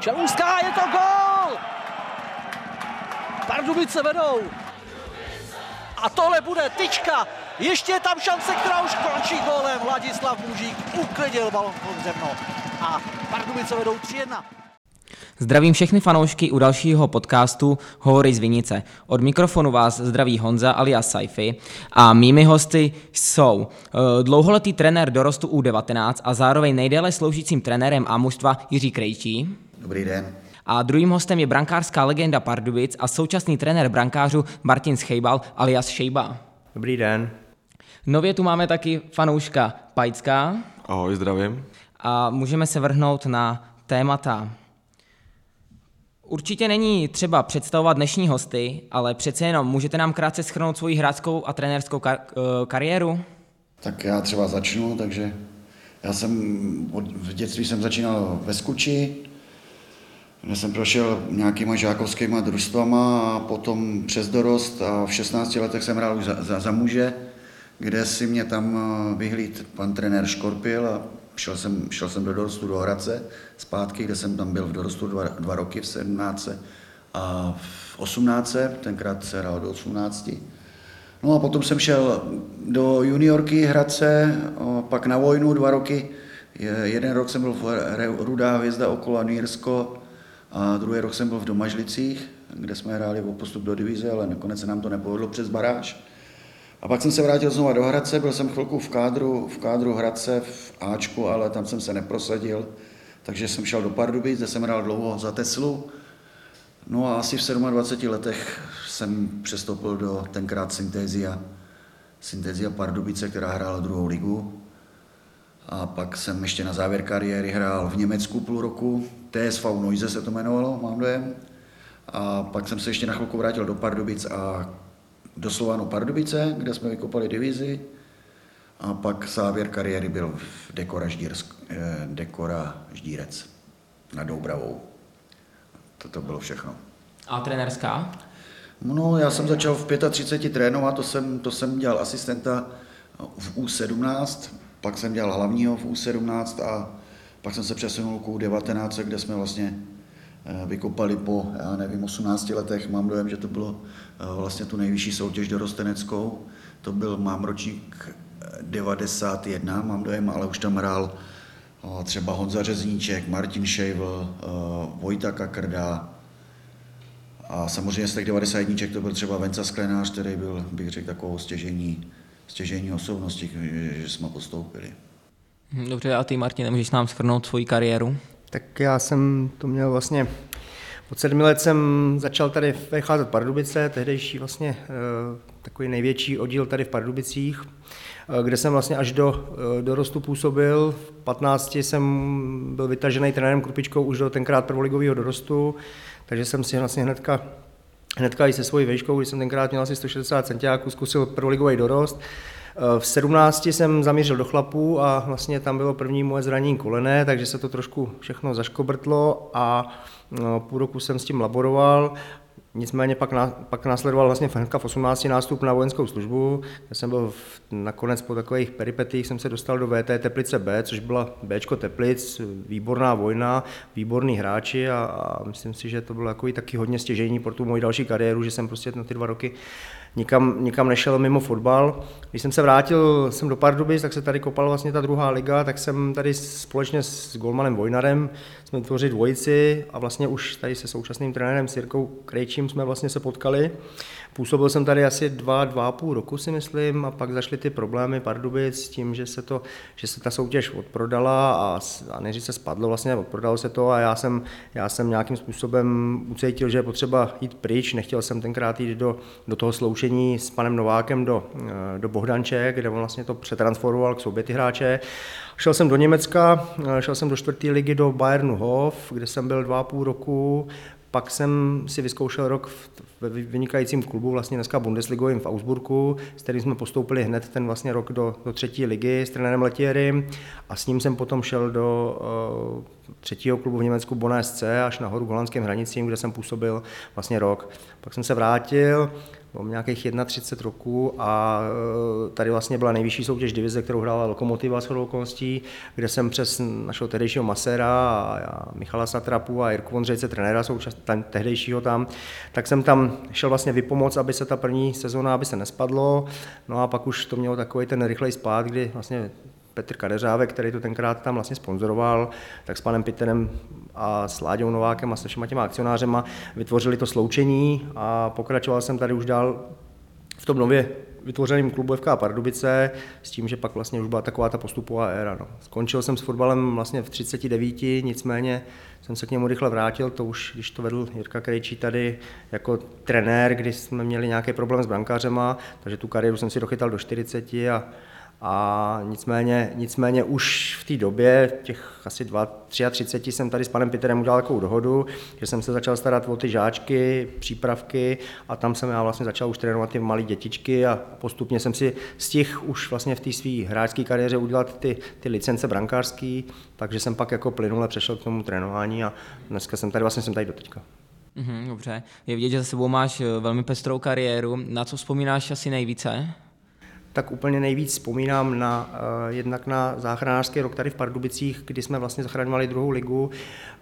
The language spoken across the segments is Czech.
Čelůská, je to gol! Pardubice vedou. A tohle bude tyčka. Ještě je tam šance, která už končí gólem. Vladislav Mužík uklidil balon pod zemno. A Pardubice vedou 3-1. Zdravím všechny fanoušky u dalšího podcastu Hovory z Vinice. Od mikrofonu vás zdraví Honza alias Saifi a mými hosty jsou eh, dlouholetý trenér dorostu U19 a zároveň nejdéle sloužícím trenérem a mužstva Jiří Krejčí. Dobrý den. A druhým hostem je brankářská legenda Pardubic a současný trenér brankářů Martin Schejbal alias Šejba. Dobrý den. Nově tu máme taky fanouška Pajcka Ahoj, zdravím. a můžeme se vrhnout na témata. Určitě není třeba představovat dnešní hosty, ale přece jenom můžete nám krátce schrnout svoji hráčskou a trenérskou kar- eh, kariéru? Tak já třeba začnu, takže já jsem od, v dětství jsem začínal ve Skuči, kde jsem prošel nějakýma žákovskýma družstvama a potom přes dorost a v 16 letech jsem hrál už za, za, za muže, kde si mě tam eh, vyhlíd pan trenér Škorpil a šel jsem, šel jsem do dorostu do Hradce zpátky, kde jsem tam byl v dorostu dva, dva roky v 17 a v 18, tenkrát se hrál do 18. No a potom jsem šel do juniorky Hradce, pak na vojnu dva roky. Je- Jeden rok jsem byl v Rudá hvězda okolo Nýrsko a druhý rok jsem byl v Domažlicích, kde jsme hráli o postup do divize, ale nakonec se nám to nepovedlo přes baráž. A pak jsem se vrátil znovu do Hradce, byl jsem chvilku v kádru, v kádru Hradce v Ačku, ale tam jsem se neprosadil, takže jsem šel do Pardubic, kde jsem hrál dlouho za Teslu. No a asi v 27 letech jsem přestoupil do tenkrát Synthesia, Synthesia Pardubice, která hrála druhou ligu. A pak jsem ještě na závěr kariéry hrál v Německu půl roku, TSV Noise se to jmenovalo, mám dojem. A pak jsem se ještě na chvilku vrátil do Pardubic a do Slovanu Pardubice, kde jsme vykopali divizi. A pak závěr kariéry byl v Dekora, Ždírsk, eh, Dekora Ždírec nad Doubravou. To bylo všechno. A trenérská? No, já jsem začal v 35 trénovat, to jsem, to jsem dělal asistenta v U17, pak jsem dělal hlavního v U17 a pak jsem se přesunul k U19, kde jsme vlastně vykopali po, já nevím, 18 letech, mám dojem, že to bylo eh, vlastně tu nejvyšší soutěž dorosteneckou, to byl, mám ročník eh, 91, mám dojem, ale už tam hrál eh, třeba Honza Řezníček, Martin Šejvl, eh, Vojta Kakrda, a samozřejmě z těch 91 to byl třeba Venca Sklenář, který byl, bych řekl, takovou stěžení, stěžení osobnosti, že, jsme postoupili. Dobře, a ty Martin, můžeš nám schrnout svoji kariéru? Tak já jsem to měl vlastně, od sedmi let jsem začal tady vycházet Pardubice, tehdejší vlastně eh, takový největší oddíl tady v Pardubicích, eh, kde jsem vlastně až do eh, dorostu působil. V 15 jsem byl vytažený trenérem Krupičkou už do tenkrát prvoligového dorostu, takže jsem si vlastně hnedka hnedka i se svojí vejškou, když jsem tenkrát měl asi 160 centiáků, zkusil prvoligový dorost. V 17 jsem zamířil do chlapů a vlastně tam bylo první moje zranění kolene, takže se to trošku všechno zaškobrtlo a no, půl roku jsem s tím laboroval. Nicméně pak, ná, pak následoval vlastně hnedka v 18 nástup na vojenskou službu, kde jsem byl v, nakonec po takových peripetích jsem se dostal do VT Teplice B, což byla Bčko Teplic, výborná vojna, výborní hráči a, a myslím si, že to bylo jako taky hodně stěžení pro tu moji další kariéru, že jsem prostě na ty dva roky nikam, nikam nešel mimo fotbal. Když jsem se vrátil jsem do Pardubic, tak se tady kopala vlastně ta druhá liga, tak jsem tady společně s Golmanem Vojnarem jsme vytvořili dvojici a vlastně už tady se současným trenérem Sirkou Krejčím jsme vlastně se potkali. Působil jsem tady asi dva, dva a půl roku si myslím a pak zašly ty problémy Pardubic s tím, že se, to, že se ta soutěž odprodala a, a než se spadlo vlastně, odprodalo se to a já jsem, já jsem nějakým způsobem ucítil, že je potřeba jít pryč, nechtěl jsem tenkrát jít do, do toho sloučení s panem Novákem do, do Bohdanče, kde on vlastně to přetransformoval k sobě ty hráče. Šel jsem do Německa, šel jsem do čtvrté ligy do Bayernu Hof, kde jsem byl dva a půl roku, pak jsem si vyzkoušel rok ve vynikajícím klubu, vlastně dneska Bundesligovým v Augsburgu, s kterým jsme postoupili hned ten vlastně rok do, do třetí ligy s trenérem Letierem a s ním jsem potom šel do uh, třetího klubu v Německu Bona SC až nahoru k holandským hranicím, kde jsem působil vlastně rok. Pak jsem se vrátil, mám nějakých 31 roků a eh, tady vlastně byla nejvyšší soutěž divize, kterou hrála Lokomotiva s okolností, kde jsem přes našeho tehdejšího maséra a, Michala Satrapu a Jirku Vondřejce, trenéra součas, tam, tehdejšího tam, tak jsem tam šel vlastně vypomoc, aby se ta první sezóna, aby se nespadlo, no a pak už to mělo takový ten rychlej spát, kdy vlastně Petr Kadeřávek, který to tenkrát tam vlastně sponzoroval, tak s panem Piterem a s Láďou Novákem a se všema těma akcionářema vytvořili to sloučení a pokračoval jsem tady už dál v tom nově vytvořeném klubu FK Pardubice s tím, že pak vlastně už byla taková ta postupová éra. No. Skončil jsem s fotbalem vlastně v 39, nicméně jsem se k němu rychle vrátil, to už, když to vedl Jirka Krejčí tady jako trenér, kdy jsme měli nějaký problém s brankářema, takže tu kariéru jsem si dochytal do 40 a a nicméně, nicméně už v té době, těch asi 33 jsem tady s panem Peterem udělal takovou dohodu, že jsem se začal starat o ty žáčky, přípravky a tam jsem já vlastně začal už trénovat ty malé dětičky a postupně jsem si z těch už vlastně v té své hráčské kariéře udělat ty, ty licence brankářské, takže jsem pak jako plynule přešel k tomu trénování a dneska jsem tady, vlastně jsem tady do teďka. Mhm, dobře. Je vidět, že za sebou máš eh, velmi pestrou kariéru. Na co vzpomínáš asi nejvíce? Tak úplně nejvíc vzpomínám na, uh, jednak na záchranářský rok tady v Pardubicích, kdy jsme vlastně zachraňovali druhou ligu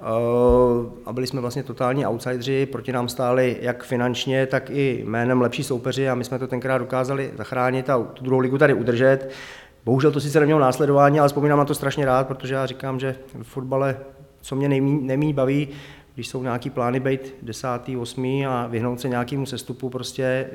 uh, a byli jsme vlastně totální outsidři, proti nám stáli jak finančně, tak i jménem lepší soupeři a my jsme to tenkrát dokázali zachránit a tu druhou ligu tady udržet. Bohužel to sice nemělo následování, ale vzpomínám na to strašně rád, protože já říkám, že v fotbale, co mě nejméně baví, když jsou nějaký plány být desátý, osmý a vyhnout se nějakému sestupu, prostě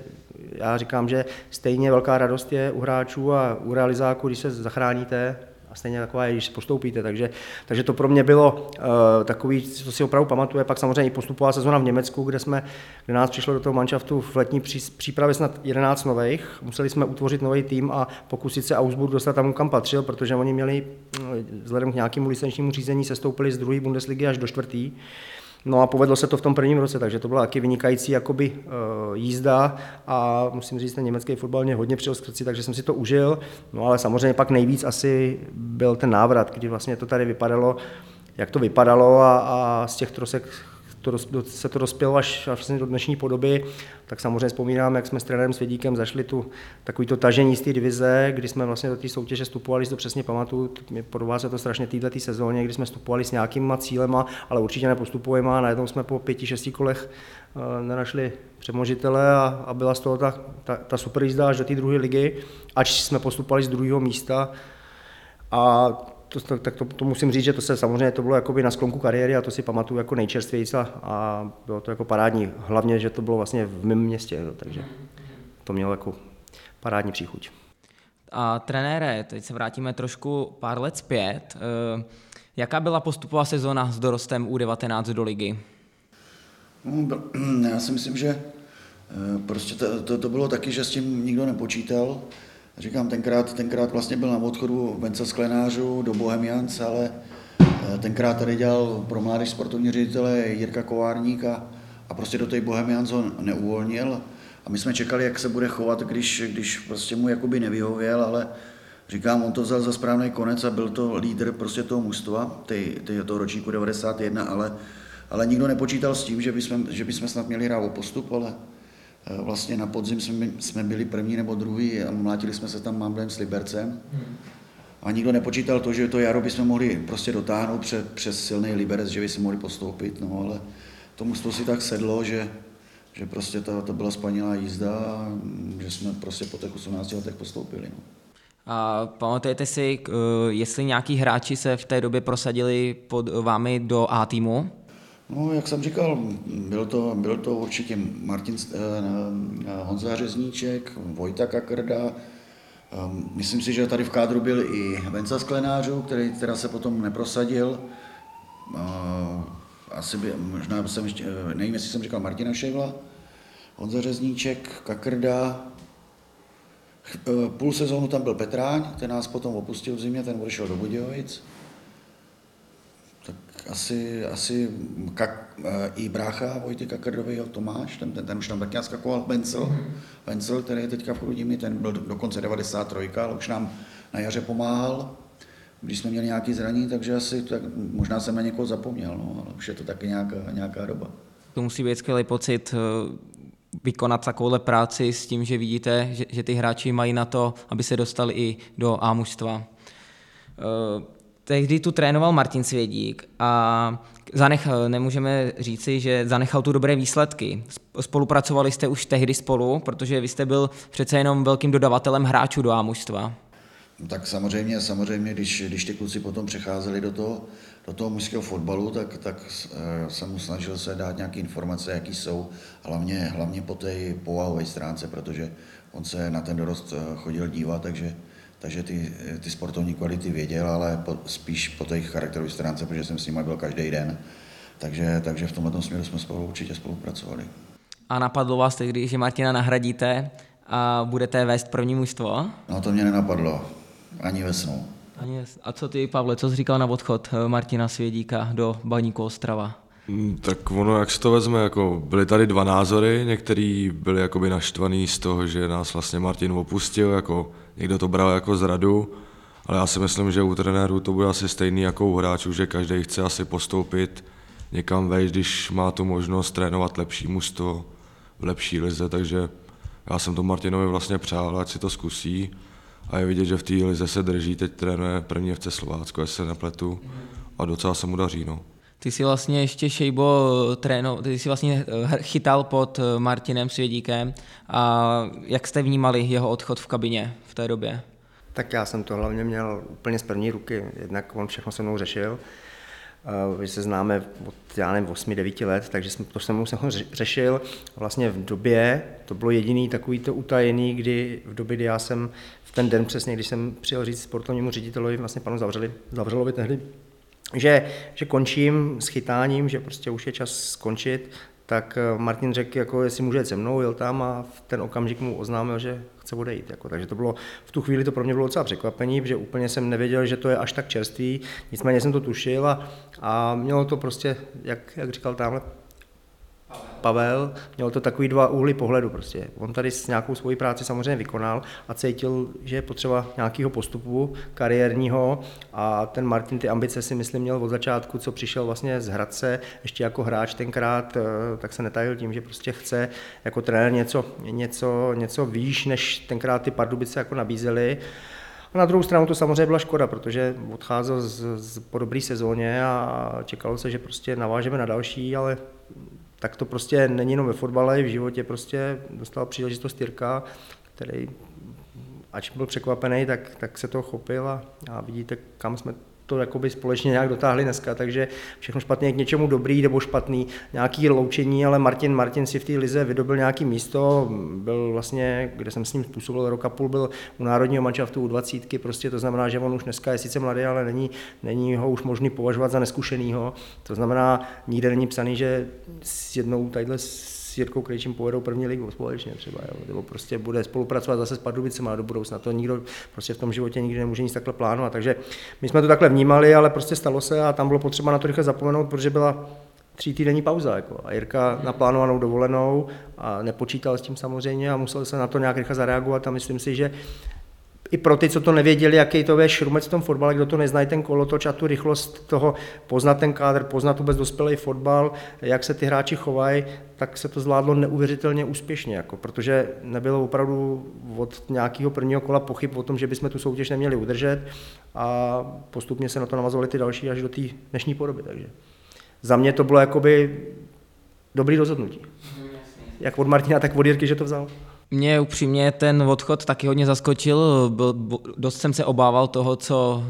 já říkám, že stejně velká radost je u hráčů a u realizáků, když se zachráníte, a stejně taková je, když postoupíte. Takže, takže to pro mě bylo uh, takový, co si opravdu pamatuje. Pak samozřejmě i postupová sezona v Německu, kde, jsme, kde nás přišlo do toho manšaftu v letní pří, přípravě snad 11 nových. Museli jsme utvořit nový tým a pokusit se Augsburg dostat tam, kam patřil, protože oni měli vzhledem k nějakému licenčnímu řízení sestoupili z druhé Bundesligy až do čtvrtý. No a povedlo se to v tom prvním roce, takže to byla taky vynikající jakoby, uh, jízda a musím říct, ten německý fotbal mě hodně přijel srdci, takže jsem si to užil. No ale samozřejmě pak nejvíc asi byl ten návrat, kdy vlastně to tady vypadalo, jak to vypadalo a, a z těch trosek to, se to dospělo až, až vlastně do dnešní podoby, tak samozřejmě vzpomínám, jak jsme s trenérem Svědíkem zašli tu takový to tažení z té divize, kdy jsme vlastně do té soutěže vstupovali, to přesně pamatuju, podobá se to strašně této sezóně, kdy jsme vstupovali s nějakýma cílema, ale určitě nepostupujeme a najednou jsme po pěti, šesti kolech uh, nenašli přemožitele a, a byla z toho ta, ta, ta super jízda až do té druhé ligy, ač jsme postupovali z druhého místa. A to, tak to, to, musím říct, že to se samozřejmě to bylo jakoby na sklonku kariéry a to si pamatuju jako nejčerstvější a, a bylo to jako parádní. Hlavně, že to bylo vlastně v mém městě, no, takže to mělo jako parádní příchuť. A trenére, teď se vrátíme trošku pár let zpět. Eh, jaká byla postupová sezóna s dorostem U19 do ligy? No, já si myslím, že eh, prostě to, to, to bylo taky, že s tím nikdo nepočítal. Říkám, tenkrát, tenkrát vlastně byl na odchodu Vence Sklenářů do Bohemians, ale eh, tenkrát tady dělal pro mládež sportovní ředitele Jirka Kovárník a, a prostě do té Bohemians ho neuvolnil. A my jsme čekali, jak se bude chovat, když, když prostě mu jakoby nevyhověl, ale říkám, on to vzal za správný konec a byl to lídr prostě toho mužstva, ty, ty, toho ročníku 91, ale, ale nikdo nepočítal s tím, že bychom, že bychom snad měli hrát o postup, ale vlastně na podzim jsme, jsme byli první nebo druhý a mlátili jsme se tam Mamblem s Libercem. A nikdo nepočítal to, že to jaro bychom mohli prostě dotáhnout před, přes silný Liberec, že by si mohli postoupit, no ale tomu to si tak sedlo, že, že prostě to, to byla spanilá jízda a že jsme prostě po těch 18 letech postoupili. No. A pamatujete si, jestli nějaký hráči se v té době prosadili pod vámi do A týmu? No, jak jsem říkal, byl to, byl to určitě Martin eh, eh, Honza Řezníček, Vojta Kakrda, ehm, Myslím si, že tady v kádru byl i Venca Sklenářů, který teda se potom neprosadil. Eh, asi by, možná jsem ještě, nevím, jestli jsem říkal Martina Ševla, Honza Řezníček, Kakrda. Půl sezónu tam byl Petráň, ten nás potom opustil v zimě, ten odešel do Budějovic asi, asi kak, eh, i brácha Vojty Kakrdovýho Tomáš, ten, ten, ten už tam taky naskakoval, Vencel, mm-hmm. Vencel, který je teďka v Chrudimi, ten byl dokonce 93, ale už nám na jaře pomáhal, když jsme měli nějaký zranění, takže asi tak, možná jsem na někoho zapomněl, no, ale už je to taky nějaká, nějaká doba. To musí být skvělý pocit eh, vykonat takovouhle práci s tím, že vidíte, že, že ty hráči mají na to, aby se dostali i do A mužstva. Eh, tehdy tu trénoval Martin Svědík a zanech, nemůžeme říci, že zanechal tu dobré výsledky. Spolupracovali jste už tehdy spolu, protože vy jste byl přece jenom velkým dodavatelem hráčů do A. No tak samozřejmě, samozřejmě, když, když ty kluci potom přecházeli do toho, do toho mužského fotbalu, tak, tak e, jsem mu snažil se dát nějaké informace, jaký jsou, hlavně, hlavně po té povahové stránce, protože on se na ten dorost eh, chodil dívat, takže, takže ty, ty sportovní kvality věděl, ale po, spíš po té charakterové stránce, protože jsem s nimi byl každý den. Takže, takže v tomhle směru jsme spolu určitě spolupracovali. A napadlo vás tehdy, že Martina nahradíte a budete vést první mužstvo? No to mě nenapadlo, ani ve snu. A co ty, Pavle, co jsi říkal na odchod eh, Martina Svědíka do Baníku Ostrava? Mm, tak ono, jak se to vezme, jako byly tady dva názory, některý byli jakoby naštvaný z toho, že nás vlastně Martin opustil, jako někdo to bral jako zradu, ale já si myslím, že u trenérů to bude asi stejný jako u hráčů, že každý chce asi postoupit někam vejš, když má tu možnost trénovat lepší mužstvo v lepší lize, takže já jsem to Martinovi vlastně přál, ať si to zkusí a je vidět, že v té lize se drží, teď trénuje první FC Slovácko, jestli se nepletu a docela se mu daří. No. Ty jsi vlastně ještě Šejbo tréno, ty jsi vlastně eh, chytal pod eh, Martinem Svědíkem a jak jste vnímali jeho odchod v kabině v té době? Tak já jsem to hlavně měl úplně z první ruky, jednak on všechno se mnou řešil, že se známe od, já nevím, 8-9 let, takže jsem, to jsem mu řešil. Vlastně v době, to bylo jediný takový to utajený, kdy v době, kdy já jsem v ten den přesně, když jsem přijel říct sportovnímu ředitelovi, vlastně panu Zavřeli, Zavřelovi tehdy, že, že končím s chytáním, že prostě už je čas skončit, tak eh, Martin řekl, jako jestli může jít se mnou, jel tam a v ten okamžik mu oznámil, že chce odejít. Jako. Takže to bylo, v tu chvíli to pro mě bylo docela překvapení, že úplně jsem nevěděl, že to je až tak čerstvý, nicméně jsem to tušil a, a mělo to prostě, jak, jak říkal tamhle Pavel, měl to takový dva úhly pohledu prostě. On tady s nějakou svoji práci samozřejmě vykonal a cítil, že je potřeba nějakého postupu kariérního a ten Martin ty ambice si myslím měl od začátku, co přišel vlastně z Hradce, ještě jako hráč tenkrát, eh, tak se netajil tím, že prostě chce jako trenér něco, něco, něco výš, než tenkrát ty Pardubice jako nabízely. A na druhou stranu to samozřejmě byla škoda, protože odcházel z, z, po dobré sezóně a čekalo se, že prostě navážeme na další, ale tak to prostě není jenom ve fotbale, v životě prostě dostal příležitost Jirka, který, ač byl překvapený, tak, tak se to chopil a, a vidíte, kam jsme to jakoby společně nějak dotáhli dneska, takže všechno špatně je k něčemu dobrý nebo špatný, nějaký loučení, ale Martin, Martin si v té lize vydobil nějaký místo, byl vlastně, kde jsem s ním způsobil rok a půl, byl u národního manšaftu u 20, prostě to znamená, že on už dneska je sice mladý, ale není, není ho už možný považovat za neskušenýho, to znamená, nikde není psaný, že s jednou tadyhle s Jirkou Krejčím pojedou první ligu společně třeba, jo, nebo prostě bude spolupracovat zase s Pardubicema do budoucna. To nikdo prostě v tom životě nikdy nemůže nic takhle plánovat. Takže my jsme to takhle vnímali, ale prostě stalo se a tam bylo potřeba na to rychle zapomenout, protože byla tří týdenní pauza. Jako. A Jirka naplánovanou dovolenou a nepočítal s tím samozřejmě a musel se na to nějak rychle zareagovat a myslím si, že i pro ty, co to nevěděli, jaký to je šrumec v tom fotbale, kdo to neznají, ten kolotoč a tu rychlost toho poznat ten kádr, poznat vůbec dospělý fotbal, jak se ty hráči chovají, tak se to zvládlo neuvěřitelně úspěšně, jako, protože nebylo opravdu od nějakého prvního kola pochyb o tom, že bychom tu soutěž neměli udržet a postupně se na to navazovaly ty další až do té dnešní podoby. Takže za mě to bylo jakoby dobrý rozhodnutí. Jak od Martina, tak od Jirky, že to vzal. Mě upřímně ten odchod taky hodně zaskočil. Byl, dost jsem se obával toho, co,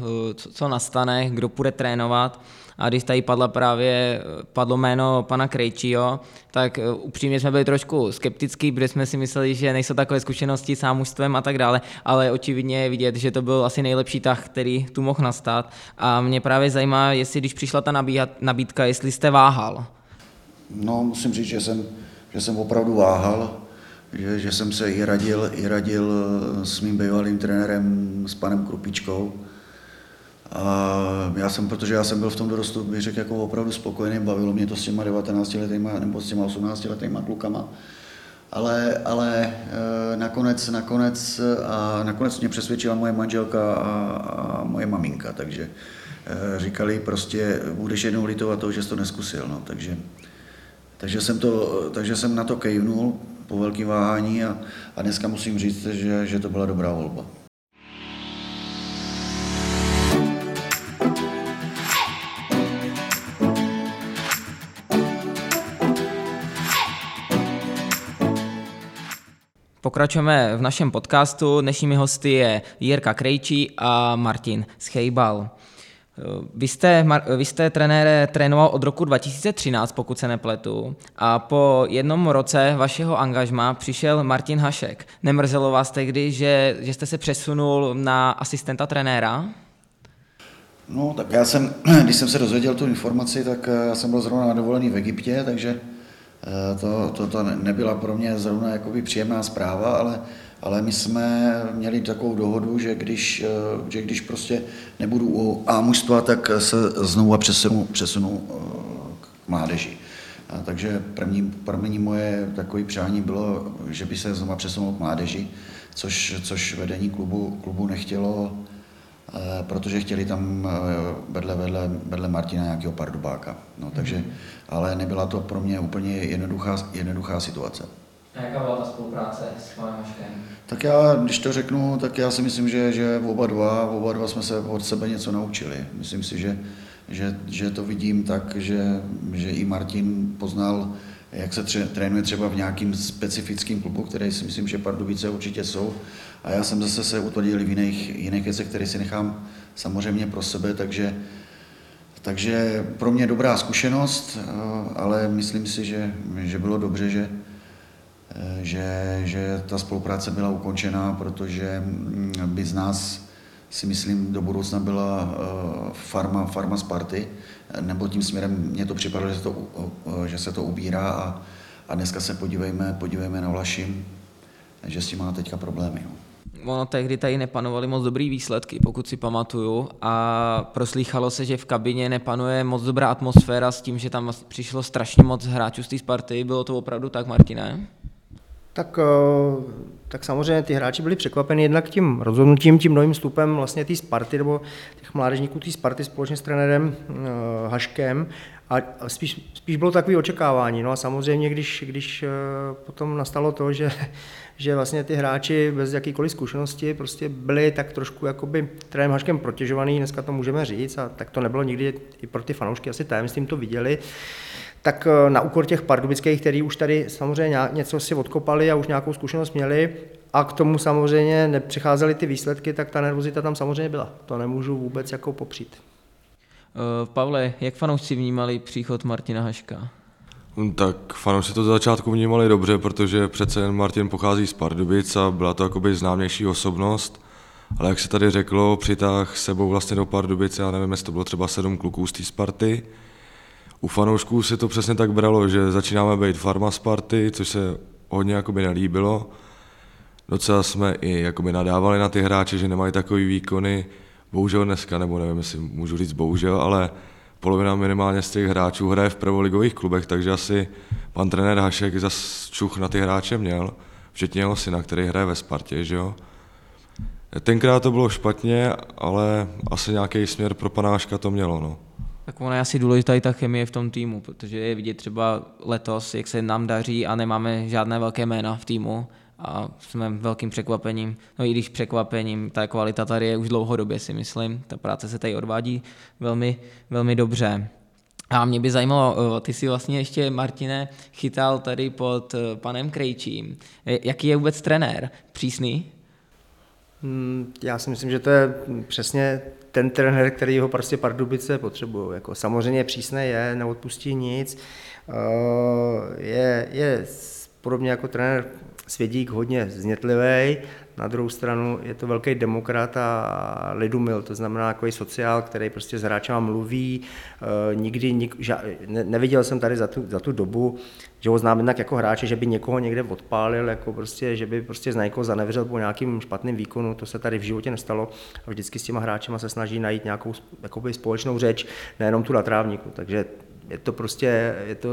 co, nastane, kdo půjde trénovat. A když tady padla právě, padlo jméno pana Krejčího, tak eh, upřímně jsme byli trošku skeptický, protože jsme si mysleli, že nejsou takové zkušenosti s mužstvem a tak dále, ale očividně je vidět, že to byl asi nejlepší tah, který tu mohl nastat. A mě právě zajímá, jestli když přišla ta nabídka, jestli jste váhal. No, musím říct, že jsem, že jsem opravdu váhal že, že jsem se i radil, i radil eh, s mým bývalým trenérem, s panem Krupičkou. A já jsem, protože já jsem byl v tom dorostu, bych řekl, jako opravdu spokojený, bavilo mě to s těma 19 letýma nebo s těma 18 letýma klukama. Ale, ale e, nakonec, nakonec, a nakonec mě přesvědčila moje manželka a, a moje maminka, takže e, říkali prostě, budeš jednou litovat toho, že jsi to neskusil, no, takže, takže, jsem to, takže jsem na to kejvnul, po velkém váhání a, a dneska musím říct, že, že to byla dobrá volba. Pokračujeme v našem podcastu. Dnešními hosty je Jirka Krejčí a Martin Schejbal. Vy jste, vy jste trenére trénoval od roku 2013, pokud se nepletu, a po jednom roce vašeho angažma přišel Martin Hašek. Nemrzelo vás tehdy, že, že jste se přesunul na asistenta trenéra? No, tak já jsem, když jsem se dozvěděl tu informaci, tak eh, já jsem byl zrovna na dovolený v Egyptě, takže Eh, to, to, to nebyla pro mě zrovna jakoby příjemná zpráva, ale, ale my jsme měli takovou dohodu, že když, eh, že když prostě nebudu u A mužstva, tak se znovu přesunu, přesunu eh, k mládeži. A takže první, první moje takové přání bylo, že by se znovu přesunul k mládeži, což, což vedení klubu, klubu nechtělo, Eh, protože chtěli tam vedle, vedle, vedle Martina nějakého pardubáka. No, takže, ale nebyla to pro mě úplně jednoduchá, jednoduchá situace. Jaká byla ta spolupráce s panem Haškem? Tak já, když to řeknu, tak já si myslím, že, že oba dva, oba dva jsme se od sebe něco naučili. Myslím si, že, že, že to vidím tak, že, že i Martin poznal, jak se tře, trénuje třeba v nějakým specifickým klubu, který si myslím, že Pardubice určitě jsou. A já jsem zase se utvrdil v jiných, jiných věcech, které si nechám samozřejmě pro sebe, takže, takže pro mě dobrá zkušenost, eh, ale myslím si, že, že bylo dobře, že, že, že ta spolupráce byla ukončená, protože mm, by z nás si myslím do budoucna byla eh, farma, farma Sparty, nebo tím směrem mně to připadalo, že se to, že se to ubírá a, a dneska se podívejme, podívejme na Vlašim, že s tím má teďka problémy. No ono tehdy tady nepanovaly moc dobrý výsledky, pokud si pamatuju, a proslýchalo se, že v kabině nepanuje moc dobrá atmosféra s tím, že tam přišlo strašně moc hráčů z té Sparty. Bylo to opravdu tak, Martine? Tak, eh, tak samozřejmě ty hráči byli překvapeni jednak tím rozhodnutím, tím novým vstupem vlastně té Sparty, nebo těch mládežníků té Sparty společně s trenérem uh, Haškem. A spíš, spíš bylo takové očekávání. No a samozřejmě, když, když uh, potom nastalo to, že že vlastně ty hráči bez jakýkoliv zkušenosti prostě byli tak trošku jakoby trenérem Haškem protěžovaný, dneska to můžeme říct, a tak to nebylo nikdy i pro ty fanoušky asi tajemstvím to viděli, tak eh, na úkor těch pardubických, kteří už tady samozřejmě něco si odkopali a už nějakou zkušenost měli a k tomu samozřejmě nepřicházely ty výsledky, tak ta nervozita tam samozřejmě byla. To nemůžu vůbec jako popřít. Uh, Pavle, jak fanoušci vnímali příchod Martina Haška? Hm, tak fanoušci to za začátku vnímali dobře, protože přece jen Martin pochází z Pardubic a byla to jakoby známější osobnost. Ale jak se tady řeklo, přitáh sebou vlastně do Pardubic, já nevím, jestli to bylo třeba sedm kluků z té Sparty. U fanoušků se to přesně tak bralo, že začínáme být farma Sparty, což se hodně jakoby nelíbilo. Docela jsme i jakoby nadávali na ty hráče, že nemají takový výkony. Bohužel dneska, nebo nevím, jestli můžu říct bohužel, ale polovina minimálně z těch hráčů hraje v prvoligových klubech, takže asi pan trenér Hašek zas čuch na ty hráče měl, včetně jeho syna, který hraje ve Spartě, že jo. Tenkrát to bylo špatně, ale asi nějaký směr pro pana Haška to mělo, no. Tak ona je asi důležitá i ta chemie v tom týmu, protože je vidět třeba letos, jak se nám daří a nemáme žádné velké jména v týmu, a jsme velkým překvapením, no i když překvapením, ta kvalita tady je už dlouhodobě si myslím, ta práce se tady odvádí velmi, velmi dobře. A mě by zajímalo, ty si vlastně ještě, Martine, chytal tady pod eh, panem Krejčím. Jaký je vůbec trenér? Přísný? Hmm, já si myslím, že to je přesně ten trenér, který ho prostě Pardubice potřebují. Jako samozřejmě přísné je, neodpustí nic. Eh, je, je podobně jako trenér Svědík hodně znětlivý, na druhou stranu je to velký demokrat a lidumil, to znamená takový sociál, který prostě s hráčema mluví, e, nikdy nik, ža, ne, neviděl jsem tady za tu, za tu dobu, že ho znám jednak jako hráče, že by někoho někde odpálil, jako prostě, že by prostě z někoho zanevřel po nějakým špatným výkonu, to se tady v životě nestalo. A vždycky s těma hráčema se snaží najít nějakou společnou řeč, nejenom tu na trávníku, takže je to prostě, je to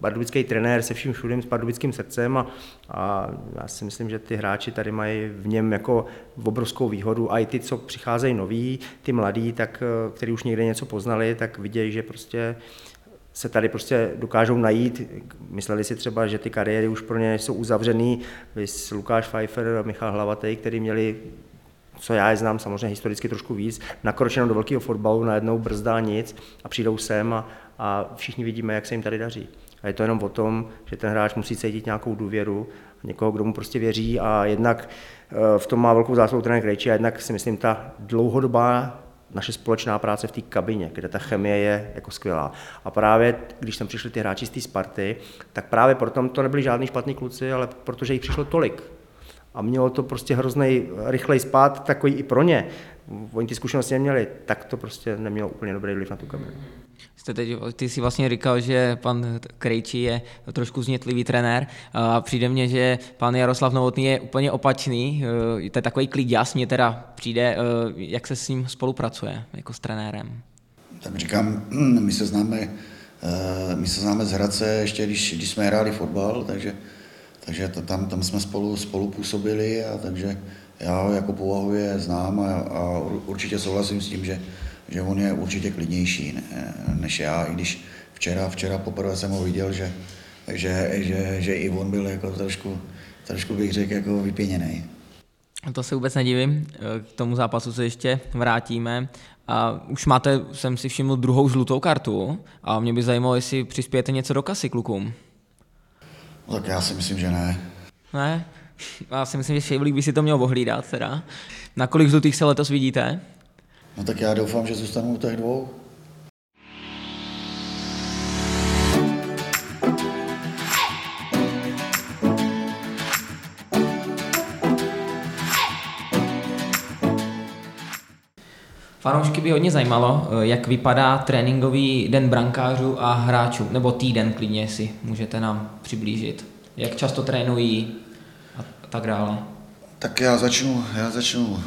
pardubický trenér se vším všude, s pardubickým srdcem a, a já si myslím, že ty hráči tady mají v něm jako obrovskou výhodu a i ty, co přicházejí noví, ty mladí, tak, který už někde něco poznali, tak vidějí, že prostě se tady prostě dokážou najít. Mysleli si třeba, že ty kariéry už pro ně jsou uzavřený. Vys Lukáš Pfeiffer a Michal Hlavatej, který měli co já je znám samozřejmě historicky trošku víc, nakročeno do velkého fotbalu, najednou brzdá nic a přijdou sem a, a všichni vidíme, jak se jim tady daří. A je to jenom o tom, že ten hráč musí cítit nějakou důvěru, někoho, kdo mu prostě věří a jednak eh, v tom má velkou zásluhu trenér Krejči a jednak si myslím, ta dlouhodobá naše společná práce v té kabině, kde ta chemie je jako skvělá. A právě, když tam přišli ty hráči z té Sparty, tak právě proto to nebyli žádní špatní kluci, ale protože jich přišlo tolik. A mělo to prostě hrozný rychlej spát, takový i pro ně. Oni ty zkušenosti neměli, tak to prostě nemělo úplně dobrý vliv na tu kabinu. Jste teď, ty si vlastně říkal, že pan Krejčí je trošku znětlivý trenér a přijde mně, že pan Jaroslav Novotný je úplně opačný, eh, to je takový klid jasně teda přijde, eh, jak se s ním spolupracuje jako s trenérem. Tak říkám, my se známe, eh, my se známe z Hradce ještě, když, když jsme hráli fotbal, takže, takže to, tam, tam jsme spolu, spolu působili a takže já ho jako povahově znám a, a určitě souhlasím s tím, že, že on je určitě klidnější ne, než já, i když včera, včera poprvé jsem ho viděl, že, že, že, že i on byl jako trošku, trošku bych řekl, jako vypěněný. To se vůbec nedivím, k tomu zápasu se ještě vrátíme. A už máte, jsem si všiml, druhou žlutou kartu a mě by zajímalo, jestli přispějete něco do kasy klukům. No, tak já si myslím, že ne. Ne? Já si myslím, že Šejblík by si to měl ohlídat teda. Na kolik žlutých se letos vidíte? No tak já doufám, že zůstanu u těch dvou. Fanoušky by hodně zajímalo, eh, jak vypadá tréninkový den brankářů a hráčů, nebo týden klidně si můžete nám přiblížit. Jak často trénují a tak dále. Tak já začnu, já začnu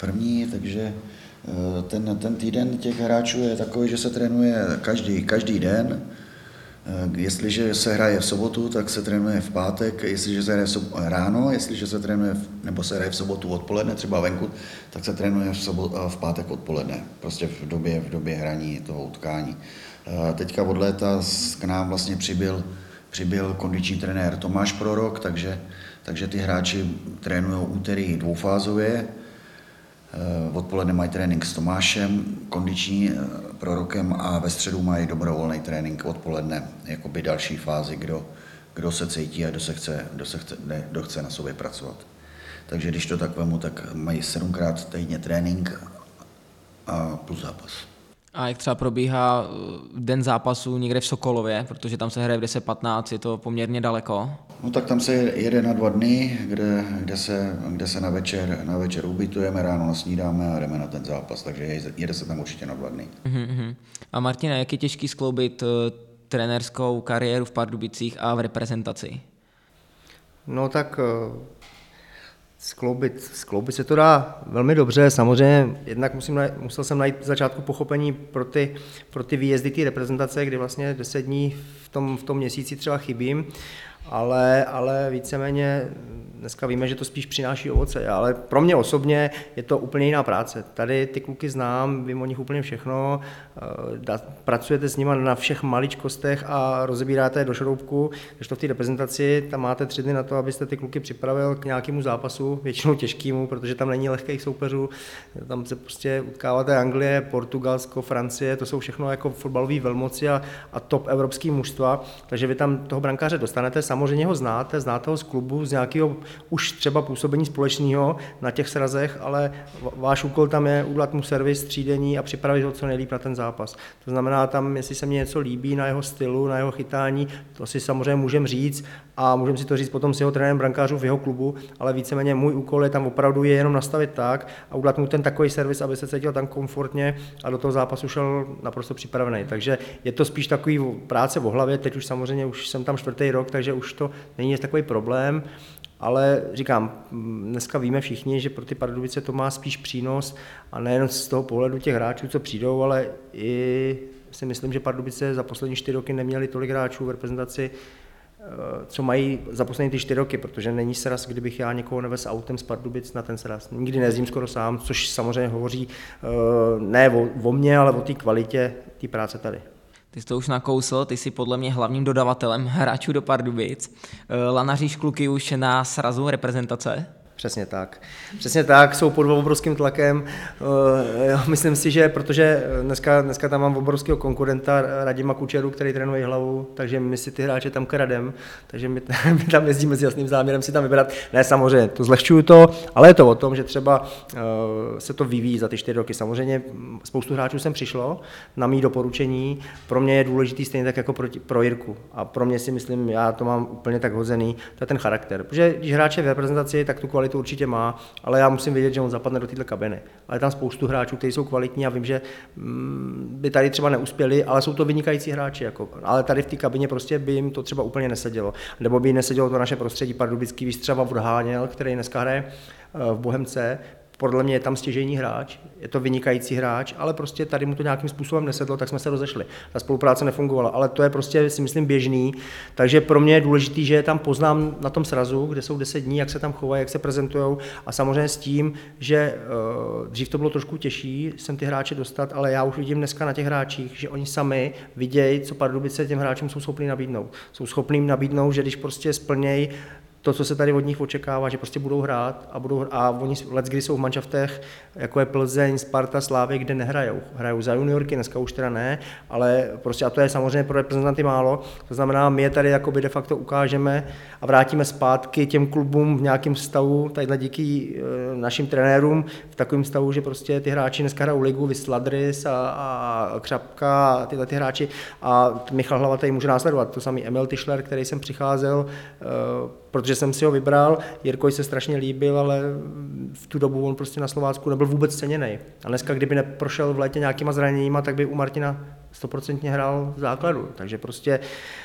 první, takže ten, ten týden těch hráčů je takový, že se trénuje každý, každý den. Eh, Jestliže se hraje v sobotu, tak se trénuje v pátek, jestliže se hraje ráno, jestliže se trénuje, v, nebo se hraje v sobotu odpoledne, třeba venku, tak se trénuje v, sobot, v pátek odpoledne, prostě v době, v době hraní toho utkání. Eh, Teďka od léta k nám vlastně přibyl, přibyl kondiční trenér Tomáš Prorok, takže, takže ty hráči trénují úterý dvoufázově, Eh, Odpoledne mají trénink s Tomášem, kondiční eh, prorokem a ve středu mají dobrovolný trénink odpoledne, jakoby další fázi, kdo, kdo se cítí a kdo, se chce, kdo, se chce, ne, kdo chce na sobě pracovat. Takže když to tak vemu, tak mají sedmkrát týdně trénink a plus zápas. A jak třeba probíhá eh, den zápasu někde v Sokolově, protože tam se hraje v 10.15, je to poměrně daleko. No tak tam se jede na dva dny, kde, kde, se, kde se na večer, na večer ubytujeme, ráno nasnídáme a jdeme na ten zápas, takže jede- se tam určitě na dva dny. Mhm. A Martina, jak je těžký skloubit eh, trenérskou kariéru v Pardubicích a v reprezentaci? No tak eh, skloubit, skloubit se to dá velmi dobře. Samozřejmě jednak musím, musel jsem najít v začátku pochopení pro ty, pro ty výjezdy té reprezentace, kdy vlastně 10 dní v tom, v tom měsíci třeba chybím, ale, ale víceméně dneska víme, že to spíš přináší ovoce, ale pro mě osobně je to úplně jiná práce. Tady ty kluky znám, vím o nich úplně všechno, da- pracujete s nimi na všech maličkostech a rozebíráte je do šroubku, když to v té reprezentaci, tam máte tři dny na to, abyste ty kluky připravil k nějakému zápasu, většinou těžkému, protože tam není lehkých soupeřů, tam se prostě utkáváte Anglie, Portugalsko, Francie, to jsou všechno jako fotbalové velmoci a, a top evropský mužstva, takže vy tam toho brankáře dostanete, samozřejmě ho znáte, znáte ho z klubu, z nějakého už třeba působení společného na těch srazech, ale váš úkol tam je udělat mu servis, střídení a připravit ho co nejlíp na ten zápas. To znamená tam, jestli se mně něco líbí na jeho stylu, na jeho chytání, to si samozřejmě můžeme říct a můžeme si to říct potom s jeho trenérem brankářů v jeho klubu, ale víceméně můj úkol je tam opravdu je jenom nastavit tak a udělat mu ten takový servis, aby se cítil tam komfortně a do toho zápasu šel naprosto připravený. Takže je to spíš takový práce v hlavě, teď už samozřejmě už jsem tam čtvrtý rok, takže už to není takový problém. Ale říkám, dneska víme všichni, že pro ty Pardubice to má spíš přínos a nejen z toho pohledu těch hráčů, co přijdou, ale i si myslím, že Pardubice za poslední čtyři roky neměli tolik hráčů v reprezentaci, eh, co mají za poslední ty čtyři roky, protože není sraz, kdybych já někoho nevez autem z Pardubic na ten sraz. Nikdy nejezdím skoro sám, což samozřejmě hovoří eh, ne o, o mně, ale o té kvalitě té práce tady. Ty jsi to už nakousl, ty jsi podle mě hlavním dodavatelem hráčů do Pardubic. Eh, lanaříš kluky už na srazu reprezentace? Přesně tak. Přesně tak, jsou pod obrovským tlakem. Eh, myslím si, že protože dneska, dneska tam mám obrovského konkurenta Radima Kučeru, který trénuje hlavu, takže my si ty hráče tam kradem, takže my, my tam jezdíme s jasným záměrem si tam vybrat. Ne, samozřejmě, to zlehčuju to, ale je to o tom, že třeba uh, se to vyvíjí za ty čtyři roky. Samozřejmě spoustu hráčů sem přišlo na mý doporučení. Pro mě je důležitý stejně tak jako pro, pro Jirku. A pro mě si myslím, já to mám úplně tak hozený, to je ten charakter. Protože když hráče v reprezentaci, tak tu kvalitu určitě má, ale já musím vědět, že on zapadne do této kabiny. Ale tam spoustu hráčů, kteří jsou kvalitní a vím, že mm, by tady třeba neuspěli, ale jsou to vynikající hráči. Jako. Ale tady v té kabině prostě by jim to třeba úplně nesedělo. Nebo by jim nesedělo to naše prostředí. Pardubický výstřava Odháněl, který dneska hraje eh, v Bohemce, podle mě je tam stěžejní hráč, je to vynikající hráč, ale prostě tady mu to nějakým způsobem nesedlo, tak jsme se rozešli. Ta spolupráce nefungovala, ale to je prostě si myslím běžný, takže pro mě je důležité, že je tam poznám na tom srazu, kde jsou 10 dní, jak se tam chovají, jak se prezentují a samozřejmě s tím, že uh, dřív to bylo trošku těžší sem ty hráče dostat, ale já už vidím dneska na těch hráčích, že oni sami vidějí, co Pardubice těm hráčům jsou schopni nabídnout. Jsou schopni nabídnout, že když prostě splnějí to, co se tady od nich očekává, že prostě budou hrát a, budou, a oni let, kdy jsou v manšaftech, jako je Plzeň, Sparta, Slávy, kde nehrajou. Hrajou za juniorky, dneska už teda ne, ale prostě a to je samozřejmě pro reprezentanty málo. To znamená, my je tady jakoby de facto ukážeme a vrátíme zpátky těm klubům v nějakém stavu, tadyhle díky e, našim trenérům, v takovém stavu, že prostě ty hráči dneska hrajou ligu, Vysladris a, a Křapka a tyhle ty hráči a Michal Hlava tady může následovat. To samý Emil Tischler, který jsem přicházel, e, protože jsem si ho vybral. Jirkoj se strašně líbil, ale v tu dobu on prostě na Slovácku nebyl vůbec ceněný. A dneska, kdyby neprošel v létě nějakýma zraněníma, tak by u Martina stoprocentně hrál v základu. Takže prostě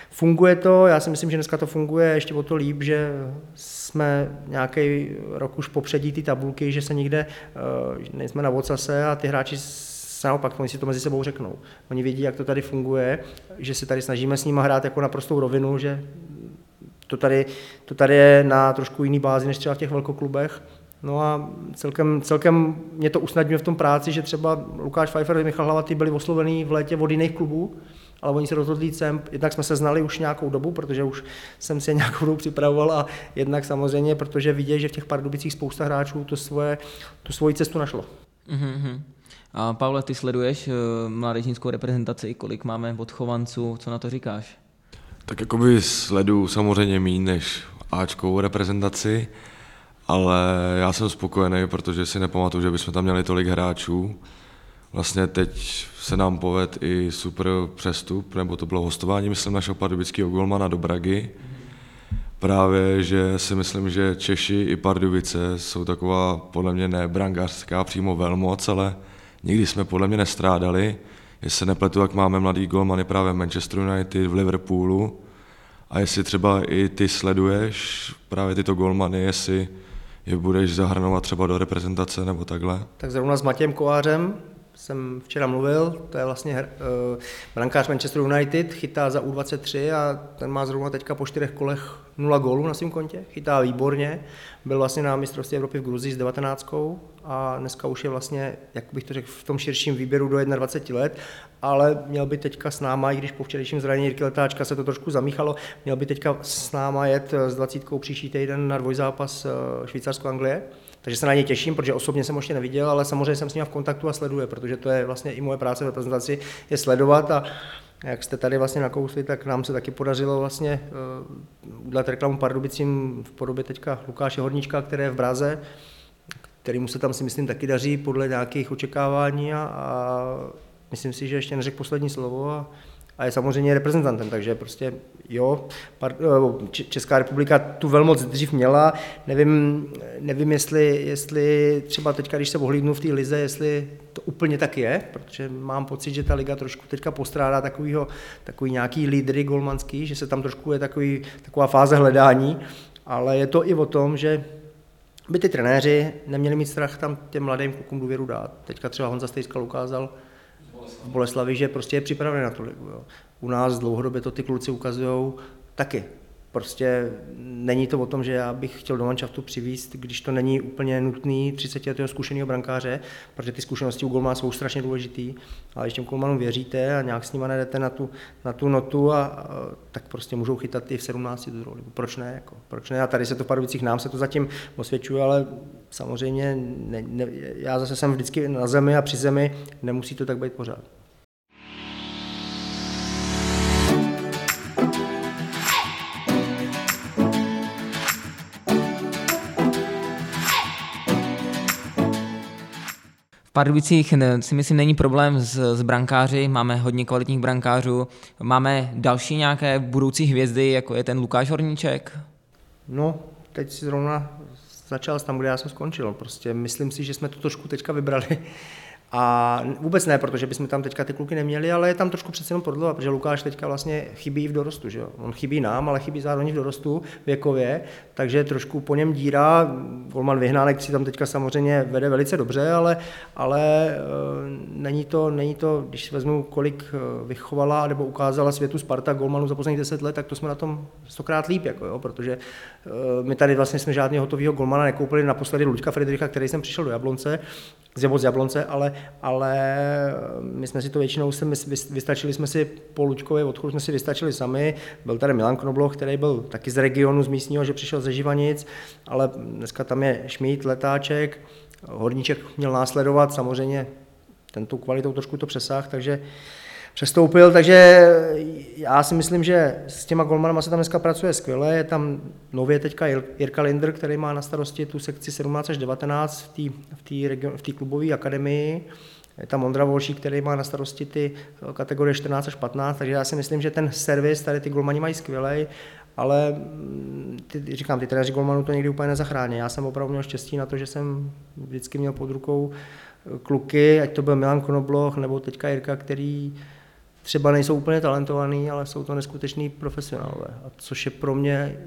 funguje to, já si myslím, že dneska to funguje ještě o to líp, že jsme nějaký rok už popředí ty tabulky, že se nikde, uh, nejsme na vocase a ty hráči naopak, oni si to mezi sebou řeknou. Oni vědí, jak to tady funguje, že se tady snažíme s nimi hrát jako na prostou rovinu, že to tady, to tady je na trošku jiný bázi než třeba v těch velkoklubech. No a celkem, celkem mě to usnadňuje v tom práci, že třeba Lukáš Pfeiffer a Michal Hlavatý byli oslovený v létě od jiných klubů, ale oni se rozhodli sem. Jednak jsme se znali už nějakou dobu, protože už jsem si nějakou dobu připravoval a jednak samozřejmě, protože vidějí, že v těch Pardubicích spousta hráčů to svoje, tu svoji cestu našlo. Mm-hmm. A Pavle, ty sleduješ uh, mládežnickou reprezentaci, kolik máme odchovanců, co na to říkáš? Tak jakoby sledu samozřejmě méně než Ačkovou reprezentaci, ale já jsem spokojený, protože si nepamatuju, že bychom tam měli tolik hráčů. Vlastně teď se nám poved i super přestup, nebo to bylo hostování, myslím, našeho pardubického golmana do Bragy. Právě, že si myslím, že Češi i Pardubice jsou taková podle mě ne brangářská přímo velmoc, ale nikdy jsme podle mě nestrádali jestli se nepletu, jak máme mladý golmany právě v Manchester United, v Liverpoolu. A jestli třeba i ty sleduješ právě tyto golmany, jestli je budeš zahrnovat třeba do reprezentace nebo takhle? Tak zrovna s Matějem Kovářem jsem včera mluvil, to je vlastně uh, brankář Manchester United, chytá za U23 a ten má zrovna teďka po čtyřech kolech nula gólů na svém kontě, chytá výborně, byl vlastně na mistrovství Evropy v Gruzii s 19 a dneska už je vlastně, jak bych to řekl, v tom širším výběru do 21 let, ale měl by teďka s náma, i když po včerejším zranění Jirky Letáčka se to trošku zamíchalo, měl by teďka s náma jet s 20 příští týden na dvojzápas eh, Švýcarsko-Anglie, takže se na ně těším, protože osobně jsem ještě neviděl, ale samozřejmě jsem s ním v kontaktu a sleduje, protože to je vlastně i moje práce v prezentaci, je sledovat a jak jste tady vlastně nakousli, tak nám se taky podařilo vlastně uh, udělat reklamu Pardubicím v podobě teďka Lukáše Horníčka, který je v Braze, kterýmu se tam si myslím taky daří podle nějakých očekávání a, a myslím si, že ještě neřekl poslední slovo a, a je samozřejmě reprezentantem, takže prostě jo, eh, Česká republika tu velmoc dřív měla, nevím, nevím jestli, jestli třeba teďka, když se ohlídnu v té lize, jestli to úplně tak je, protože mám pocit, že ta liga trošku teďka postrádá takovýho, takový nějaký lídry golmanský, že se tam trošku je takový, taková fáze hledání, ale je to i o tom, že by ty trenéři neměli mít strach tam těm mladým klukům důvěru dát. Teďka třeba Honza Stejskal ukázal v Boleslavi, že prostě je připravený na to ligu. Jo. U nás dlouhodobě to ty kluci ukazují taky. Prostě není to o tom, že já bych chtěl do manšaftu přivíst, když to není úplně nutný 30 letého zkušeného brankáře, protože ty zkušenosti u golmana jsou strašně důležitý, ale když těm golmanům věříte a nějak s nimi nedete na tu, na tu notu, a, a, tak prostě můžou chytat i v 17 tu druhou ligu. Proč ne? Jako, proč ne? A tady se to v Pardubicích nám se to zatím osvědčuje, ale samozřejmě ne, ne, já zase jsem vždycky na zemi a při zemi, nemusí to tak být pořád. V Pardubicích si myslím není problém s, s brankáři, máme hodně kvalitních brankářů, máme další nějaké budoucí hvězdy, jako je ten Lukáš Horníček. No, teď si zrovna začal tam, kde já jsem skončil. Prostě myslím si, že jsme to trošku teďka vybrali. A vůbec ne, protože bychom tam teďka ty kluky neměli, ale je tam trošku přece jenom prodleva, protože Lukáš teďka vlastně chybí v dorostu. Že jo? On chybí nám, ale chybí zároveň v dorostu věkově, takže trošku po něm dírá. Golman Vyhnánek si tam teďka samozřejmě vede velice dobře, ale, ale e, není, to, není to, když si vezmu, kolik e, vychovala nebo ukázala světu Sparta golmanů za posledních deset let, tak to jsme na tom stokrát líp, jako jo, protože e, my tady vlastně jsme žádného hotového golmana nekoupili naposledy Luďka Friedricha, který jsem přišel do Jablonce, z Jablonce, ale ale my jsme si to většinou, se, vystačili jsme si po Luďkově odchodu, jsme si vystačili sami. Byl tady Milan Knobloch, který byl taky z regionu, z místního, že přišel ze Živanic, ale dneska tam je Šmít, Letáček, Horníček měl následovat, samozřejmě ten tu kvalitou trošku to přesah, takže přestoupil, takže já si myslím, že s těma golmanama se tam dneska pracuje skvěle. Je tam nově teďka Jirka Linder, který má na starosti tu sekci 17 až 19 v té v klubové akademii. Je tam Ondra Volšík, který má na starosti ty kategorie 14 až 15, takže já si myslím, že ten servis, tady ty golmani mají skvělej, ale mm, ty, říkám, ty trenéři golmanů to někdy úplně nezachrání. Já jsem opravdu měl štěstí na to, že jsem vždycky měl pod rukou kluky, ať to byl Milan Konobloch nebo teďka Jirka, který třeba nejsou úplně talentovaný, ale jsou to neskuteční profesionálové. A což je pro mě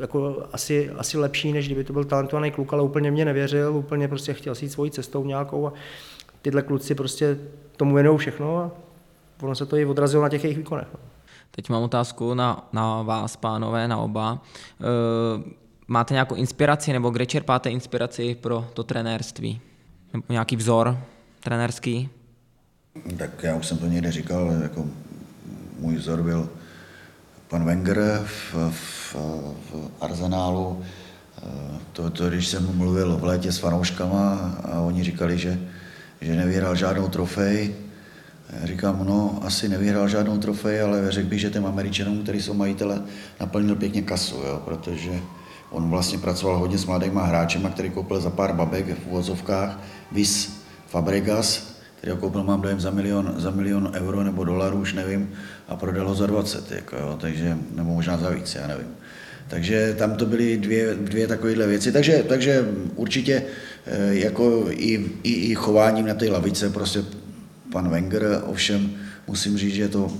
jako asi, asi lepší, než kdyby to byl talentovaný kluk, ale úplně mě nevěřil, úplně prostě chtěl si jít svojí cestou nějakou a tyhle kluci prostě tomu věnují všechno a ono se to i odrazilo na těch jejich výkonech. No. Teď mám otázku na, na vás, pánové, na oba. E, máte nějakou inspiraci nebo kde čerpáte inspiraci pro to trenérství? Nebo nějaký vzor trenérský? Tak já už jsem to někde říkal, jako můj vzor byl pan Wenger v, v, v Arzenálu. To, to, když jsem mluvil v létě s fanouškama a oni říkali, že, že nevyhrál žádnou trofej, já říkám, no, asi nevyhrál žádnou trofej, ale řekl bych, že těm Američanům, kteří jsou majitele, naplnil pěkně kasu, jo, protože on vlastně pracoval hodně s mladýma hráčema, který koupil za pár babek v úvozovkách, vis Fabregas, který ho koupil, mám dojem, za milion, za milion euro nebo dolarů, už nevím, a prodal ho za 20, jako jo, takže, nebo možná za víc, já nevím. Takže tam to byly dvě, dvě takovéhle věci, takže, takže určitě eh, jako i, i, i chováním na té lavice prostě pan Wenger, ovšem musím říct, že to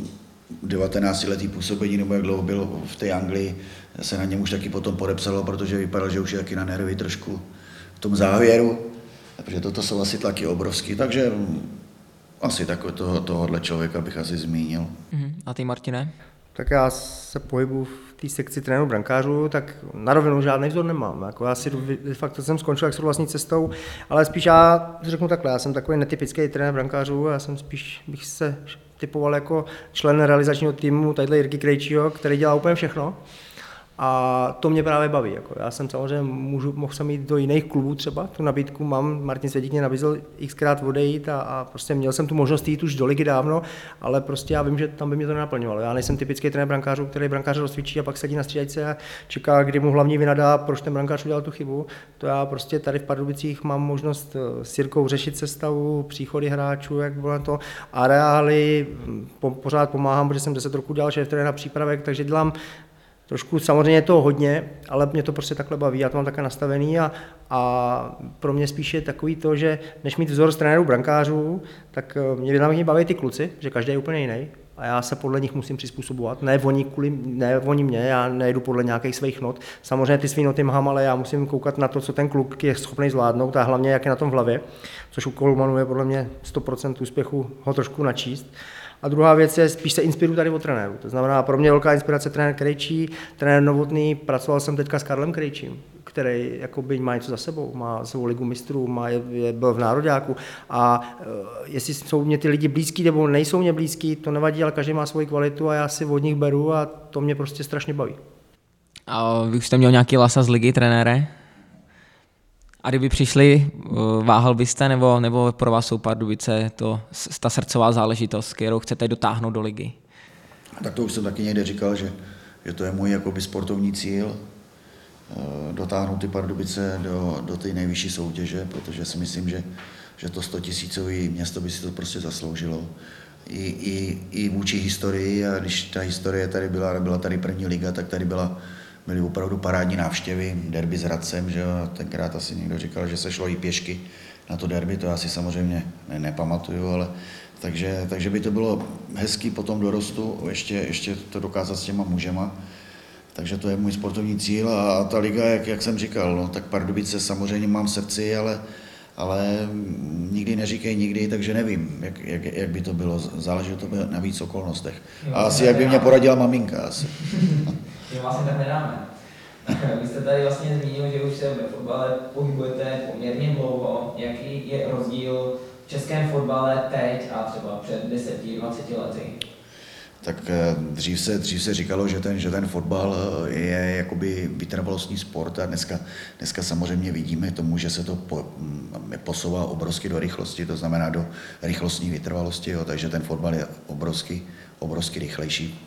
19 letý působení, nebo jak dlouho byl v té Anglii, se na něm už taky potom podepsalo, protože vypadal, že už je taky na nervy trošku v tom závěru, protože toto jsou asi tlaky obrovský, takže asi takové toho, tohohle člověka bych asi zmínil. Uh-huh. A ty, Martine? Tak já se pohybu v té sekci trénu brankářů, tak na rovinu žádný vzor nemám. Jako já si de facto jsem skončil jak s vlastní cestou, ale spíš já řeknu takhle, já jsem takový netypický trenér brankářů, já jsem spíš bych se typoval jako člen realizačního týmu tadyhle Jirky Krejčího, který dělá úplně všechno. A to mě právě baví. Jako. Já jsem samozřejmě můžu, mohl jsem jít do jiných klubů třeba, tu nabídku mám, Martin Svědík mě nabízel xkrát odejít a, a, prostě měl jsem tu možnost jít už do ligy dávno, ale prostě já vím, že tam by mě to nenaplňovalo. Já nejsem typický trenér brankářů, který brankáře rozcvičí a pak sedí na střídačce a čeká, kdy mu hlavní vynadá, proč ten brankář udělal tu chybu. To já prostě tady v Pardubicích mám možnost eh, s Jirkou řešit sestavu, příchody hráčů, jak bylo to, areály, po, pořád pomáhám, protože jsem 10 roků dělal šéf trenéra přípravek, takže dělám Trošku samozřejmě je to hodně, ale mě to prostě takhle baví, já to mám také nastavený a, a pro mě spíše takový to, že než mít vzor z trenérů brankářů, tak eh, mě většinou baví ty kluci, že každý je úplně jiný. a já se podle nich musím přizpůsobovat. Ne oni, kvůli, ne oni mě, já nejedu podle nějakých svých not. Samozřejmě ty svý noty mám, ale já musím koukat na to, co ten kluk je schopný zvládnout a hlavně jak je na tom v hlavě, což u Kolmanu je podle mě 100% úspěchu ho trošku načíst. A druhá věc je, spíš se inspiruju tady od trenéru. To znamená, pro mě velká inspirace trenér Krejčí, trenér Novotný, pracoval jsem teďka s Karlem Krejčím, který jakoby má něco za sebou, má svou ligu mistrů, má, je, je, byl v nároďáku a uh, jestli jsou mě ty lidi blízký nebo nejsou mě blízký, to nevadí, ale každý má svoji kvalitu a já si od nich beru a to mě prostě strašně baví. A vy už jste měl nějaký lasa z ligy, trenére? A kdyby přišli, váhal byste, nebo, nebo pro vás jsou Pardubice to, ta srdcová záležitost, kterou chcete dotáhnout do ligy? Tak to už jsem taky někde říkal, že, že to je můj jakoby sportovní cíl, eh, dotáhnout ty Pardubice do, do té nejvyšší soutěže, protože si myslím, že, že to 100 tisícový město by si to prostě zasloužilo. I, i, I vůči historii, a když ta historie tady byla, byla tady první liga, tak tady byla byly opravdu parádní návštěvy, derby s Hradcem, že jo, tenkrát asi někdo říkal, že se šlo i pěšky na to derby, to já si samozřejmě ne, nepamatuju, ale takže, takže by to bylo hezký po tom dorostu ještě, ještě to dokázat s těma mužema. Takže to je můj sportovní cíl a ta liga, jak, jak jsem říkal, no, tak Pardubice samozřejmě mám v srdci, ale, ale nikdy neříkej nikdy, takže nevím, jak, jak, jak by to bylo. Záleží to na víc okolnostech. A asi jak by mě poradila maminka asi. že vlastně tak nedáme. Vy jste tady vlastně zmínil, že už se ve fotbale pohybujete poměrně dlouho. Jaký je rozdíl v českém fotbale teď a třeba před 10-20 lety? Tak eh, dřív se, dřív se říkalo, že ten, že ten fotbal eh, je jakoby vytrvalostní sport a dneska, dneska samozřejmě vidíme tomu, že se to po, mm, posouvá obrovsky do rychlosti, to znamená do rychlostní vytrvalosti, jo, takže ten fotbal je obrovsky, obrovsky rychlejší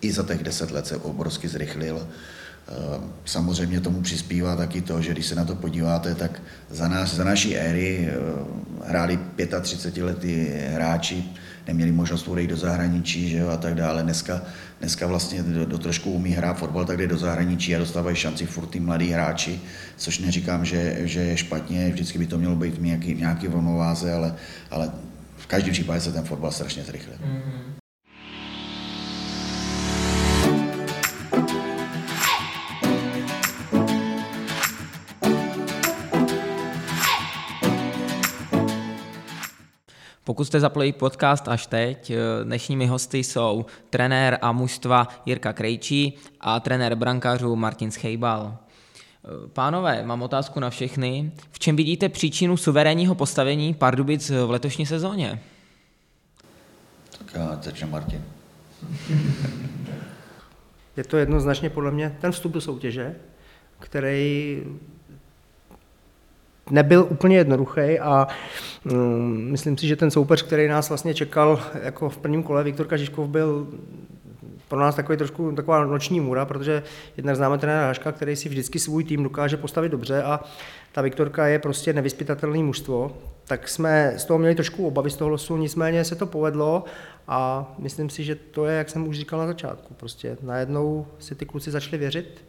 i za těch deset let se obrovsky zrychlil. Eh, samozřejmě tomu přispívá taky to, že když se na to podíváte, tak za, nás, za naší éry eh, hráli 35 letý hráči, neměli možnost odejít do zahraničí že jo, a tak dále. Dneska, dneska vlastně do, do trošku umí hrát fotbal, tak jde do zahraničí a dostávají šanci furt ty mladí hráči, což neříkám, že, že je špatně, vždycky by to mělo být v nějaký, nějaký rovnováze, ale, ale v každém případě se ten fotbal strašně zrychlil. Mm-hmm. Pokud jste zapli podcast až teď, eh, dnešními hosty jsou trenér a mužstva Jirka Krejčí a trenér brankářů Martin Schejbal. Eh, pánové, mám otázku na všechny. V čem vidíte příčinu suverénního postavení Pardubic v letošní sezóně? Tak já začne Martin. Je to jednoznačně podle mě ten vstup do soutěže, který nebyl úplně jednoduchý a um, myslím si, že ten soupeř, který nás vlastně čekal jako v prvním kole, Viktor Kažiškov byl pro nás takový trošku taková noční můra, protože jednak známe trenéra Haška, který si vždycky svůj tým dokáže postavit dobře a ta Viktorka je prostě nevyspytatelné mužstvo, tak jsme z toho měli trošku obavy z toho losu, nicméně se to povedlo a myslím si, že to je, jak jsem už říkal na začátku, prostě najednou si ty kluci začali věřit,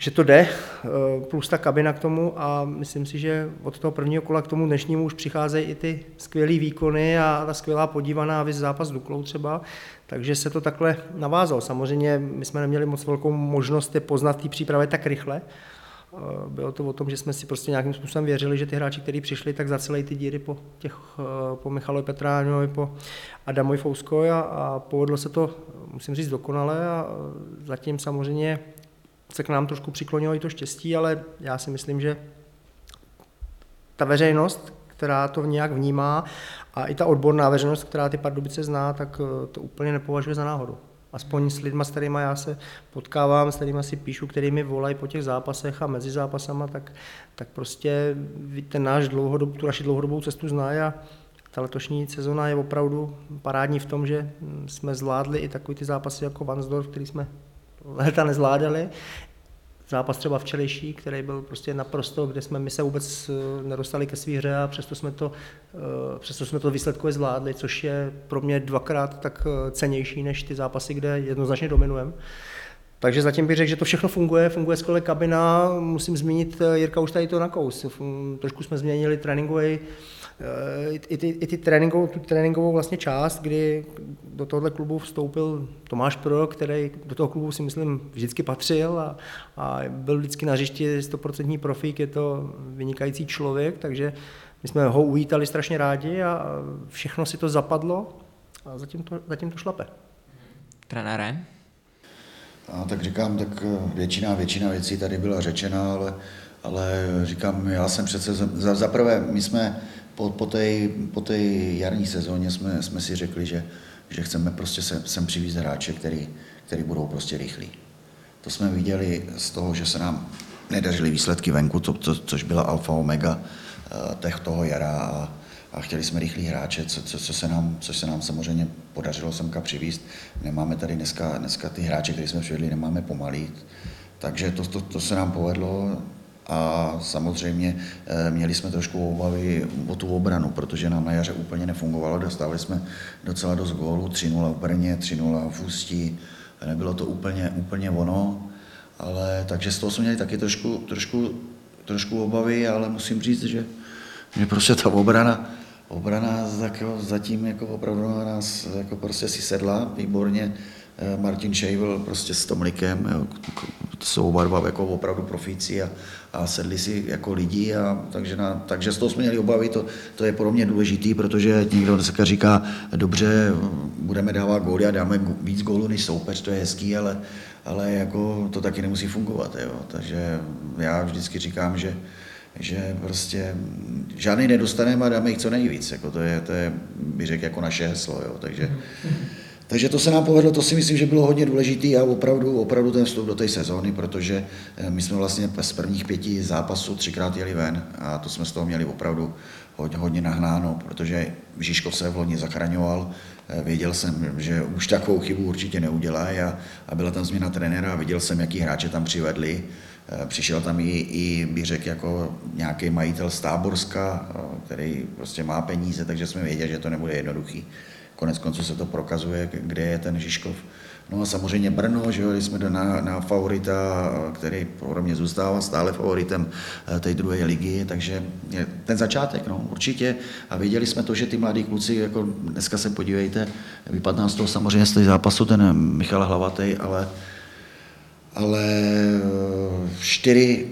že to jde, eh, plus ta kabina k tomu a myslím si, že od toho prvního kola k tomu dnešnímu už přicházejí i ty skvělé výkony a ta skvělá podívaná, vys zápas s Duklou třeba, takže se to takhle navázalo. Samozřejmě my jsme neměli moc velkou možnost je poznat té přípravě tak rychle, eh, bylo to o tom, že jsme si prostě nějakým způsobem věřili, že ty hráči, kteří přišli, tak zacelej ty díry po, těch, eh, po Michalovi Petráňovi, po Adamovi Fouskoj a, a povedlo se to, musím říct, dokonale a zatím samozřejmě se k nám trošku přiklonilo i to štěstí, ale já si myslím, že ta veřejnost, která to nějak vnímá a i ta odborná veřejnost, která ty Pardubice zná, tak eh, to úplně nepovažuje za náhodu. Aspoň s lidmi, s kterými já se potkávám, s kterými si píšu, který mi volají po těch zápasech a mezi zápasama, tak, tak prostě ten náš dlouhodob, tu naši dlouhodobou cestu zná a ta letošní sezona je opravdu parádní v tom, že jsme zvládli i takový ty zápasy jako Vansdorf, který jsme leta nezvládali. Zápas třeba včerejší, který byl prostě naprosto, kde jsme my se vůbec eh, nedostali ke své hře a přesto jsme to, eh, přesto jsme to výsledkově zvládli, což je pro mě dvakrát tak eh, cenější než ty zápasy, kde jednoznačně dominujeme. Takže zatím bych řekl, že to všechno funguje, funguje skvěle kabina, musím zmínit, Jirka už tady to nakous, trošku jsme změnili tréninkový i, ty, i ty tréninkovou, tu tréninkovou vlastně část, kdy do tohohle klubu vstoupil Tomáš Pro, který do toho klubu si myslím vždycky patřil a, a byl vždycky na hřišti 100% profík, je to vynikající člověk, takže my jsme ho uvítali strašně rádi a všechno si to zapadlo a zatím to, zatím to šlape. Trenére? A tak říkám, tak eh, většina, většina věcí tady byla řečena, ale, ale říkám, já jsem přece, za, za prvé, my jsme po, po té po tej jarní sezóně jsme, jsme si řekli, že, že chceme prostě sem, sem přivízt hráče, který, který budou prostě rychlí. To jsme viděli z toho, že se nám nedařily výsledky venku, to, to, což byla alfa omega těch toho jara a, a chtěli jsme rychlí hráče, co, co, co, se nám, což se nám samozřejmě podařilo semka přivízt. Nemáme tady dneska, dneska ty hráče, které jsme přivedli, nemáme pomalý, takže to, to, to se nám povedlo a samozřejmě eh, měli jsme trošku obavy o tu obranu, protože nám na jaře úplně nefungovalo, dostávali jsme docela dost gólů, 3-0 v Brně, 3-0 v Ústí, nebylo to úplně, úplně ono, ale takže z toho jsme měli taky trošku, trošku, trošku obavy, ale musím říct, že, že prostě ta obrana, obrana zatím jako opravdu nás jako prostě si sedla výborně. Eh, Martin Šejvel prostě s Tomlikem, jo, to jsou oba dva jako opravdu profíci a, a sedli si jako lidi, a, takže, na, takže z toho jsme měli obavy, to, to je pro mě důležitý, protože někdo dneska říká, dobře, budeme dávat góly a dáme víc gólů než soupeř, to je hezký, ale, ale jako to taky nemusí fungovat, jo. takže já vždycky říkám, že že prostě žádný nedostaneme a dáme jich co nejvíc. Jako to je, to je bych řekl, jako naše heslo. Jo. Takže, takže to se nám povedlo, to si myslím, že bylo hodně důležité a opravdu, opravdu ten vstup do té sezóny, protože eh, my jsme vlastně z prvních pěti zápasů třikrát jeli ven a to jsme z toho měli opravdu hodně, hodně nahnáno, protože Žižkov se v loni zachraňoval, eh, věděl jsem, že už takovou chybu určitě neudělá a, a byla tam změna trenéra a viděl jsem, jaký hráče tam přivedli Eh, přišel tam i, i bych řekl, jako nějaký majitel z Táborska, který prostě má peníze, takže jsme věděli, že to nebude jednoduchý. Konec konců se to prokazuje, kde je ten Žižkov. No a samozřejmě Brno, že jo, jsme na, na favorita, který pro mě zůstává stále favoritem eh, té druhé ligy, takže ten začátek, no, určitě. A viděli jsme to, že ty mladí kluci, jako dneska se podívejte, vypadá z toho samozřejmě z toho zápasu ten Michal Hlavatej, ale ale eh, čtyři,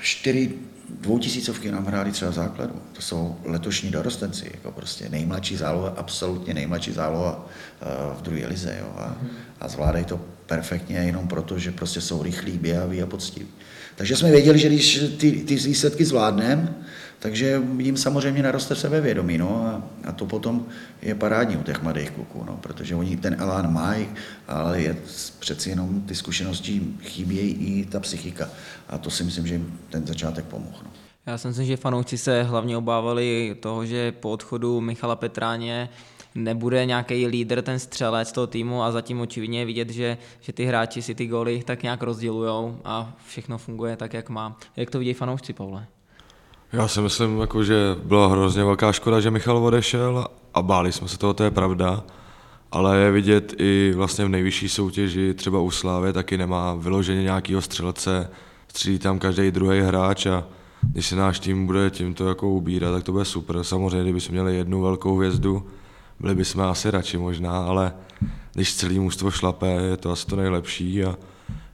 čtyři dvoutisícovky nám hráli třeba základu. To jsou letošní dorostenci, jako prostě nejmladší záloha, absolutně nejmladší záloha eh, v druhé lize. Jo, a, a zvládají to perfektně jenom proto, že prostě jsou rychlí, běhaví a poctiví. Takže jsme věděli, že když ty, ty výsledky zvládneme, takže jim samozřejmě naroste sebevědomí, no, a, a to potom je parádní u těch mladých kluků, no, protože oni ten elán mají, ale je přeci jenom ty zkušenosti chybějí i ta psychika. A to si myslím, že jim ten začátek pomohl. No. Já si myslím, že fanoušci se hlavně obávali toho, že po odchodu Michala Petráně nebude nějaký lídr, ten střelec toho týmu a zatím očividně je vidět, že, že ty hráči si ty góly tak nějak rozdělují a všechno funguje tak, jak má. Jak to vidějí fanoušci, Pavle? Já si myslím, jako, že byla hrozně velká škoda, že Michal odešel a báli jsme se toho, to je pravda. Ale je vidět i vlastně v nejvyšší soutěži, třeba u Slávy, taky nemá vyloženě nějakého střelce, střílí tam každý druhý hráč a když se náš tým bude tímto jako ubírat, tak to bude super. Samozřejmě, kdybychom měli jednu velkou hvězdu, byli bychom asi radši možná, ale když celý mužstvo šlape, je to asi to nejlepší a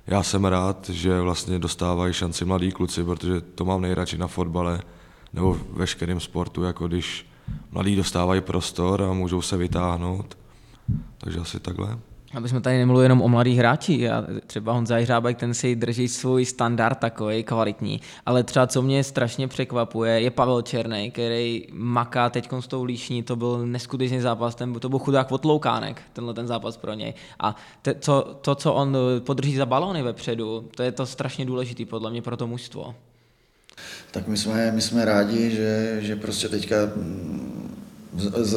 já jsem rád, že vlastně dostávají šanci mladí kluci, protože to mám nejradši na fotbale nebo veškerém sportu, jako když mladí dostávají prostor a můžou se vytáhnout. Takže asi takhle. Aby jsme tady nemluvili jenom o mladých hráči, já, třeba Honza Hřábek, ten si drží svůj standard takový kvalitní, ale třeba co mě strašně překvapuje, je Pavel Černý, který maká teď s tou líšní, to byl neskutečný zápas, ten, to byl chudák odloukánek, tenhle ten zápas pro něj. A te, co, to, co on podrží za balony vepředu, to je to strašně důležitý podle mě pro to mužstvo. Tak my jsme, my jsme rádi, že, že prostě teďka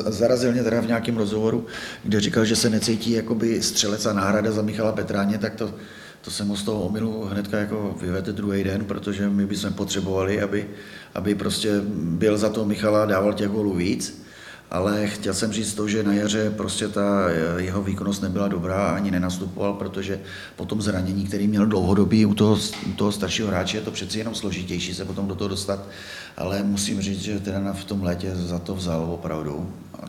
zarazil mě teda v nějakém rozhovoru, kde říkal, že se necítí jakoby střelec a náhrada za Michala Petráně, tak to, to jsem mu z toho omilu hnedka jako vyvedl druhý den, protože my bychom potřebovali, aby, aby prostě byl za to Michala, dával těch gólů víc. Ale chtěl jsem říct to, že na jaře prostě ta jeho výkonnost nebyla dobrá, ani nenastupoval, protože po tom zranění, který měl dlouhodobý u toho, u toho staršího hráče, je to přeci jenom složitější se potom do toho dostat, ale musím říct, že teda v tom létě za to vzal opravdu. A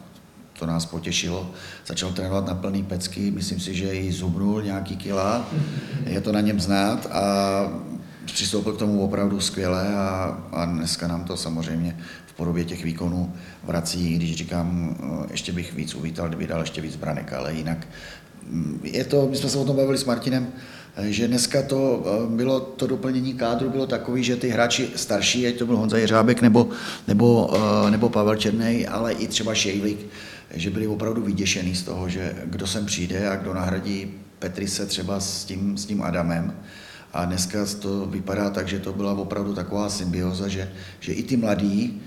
to nás potěšilo. Začal trénovat na plný pecky, myslím si, že i zubnul nějaký kila, je to na něm znát a přistoupil k tomu opravdu skvěle a, a dneska nám to samozřejmě podobě těch výkonů vrací, když říkám, eh, ještě bych víc uvítal, kdyby dal ještě víc branek, ale jinak mm, je to, my jsme se o tom bavili s Martinem, eh, že dneska to eh, bylo, to doplnění kádru bylo takový, že ty hráči starší, ať to byl Honza Jeřábek nebo, nebo, nebo Pavel Černej, ale i třeba Šejlik, že byli opravdu vyděšený z toho, že kdo sem přijde a kdo nahradí Petrise třeba s tím, s tím Adamem. A dneska to vypadá tak, že to byla opravdu taková symbioza, že, že i ty mladí,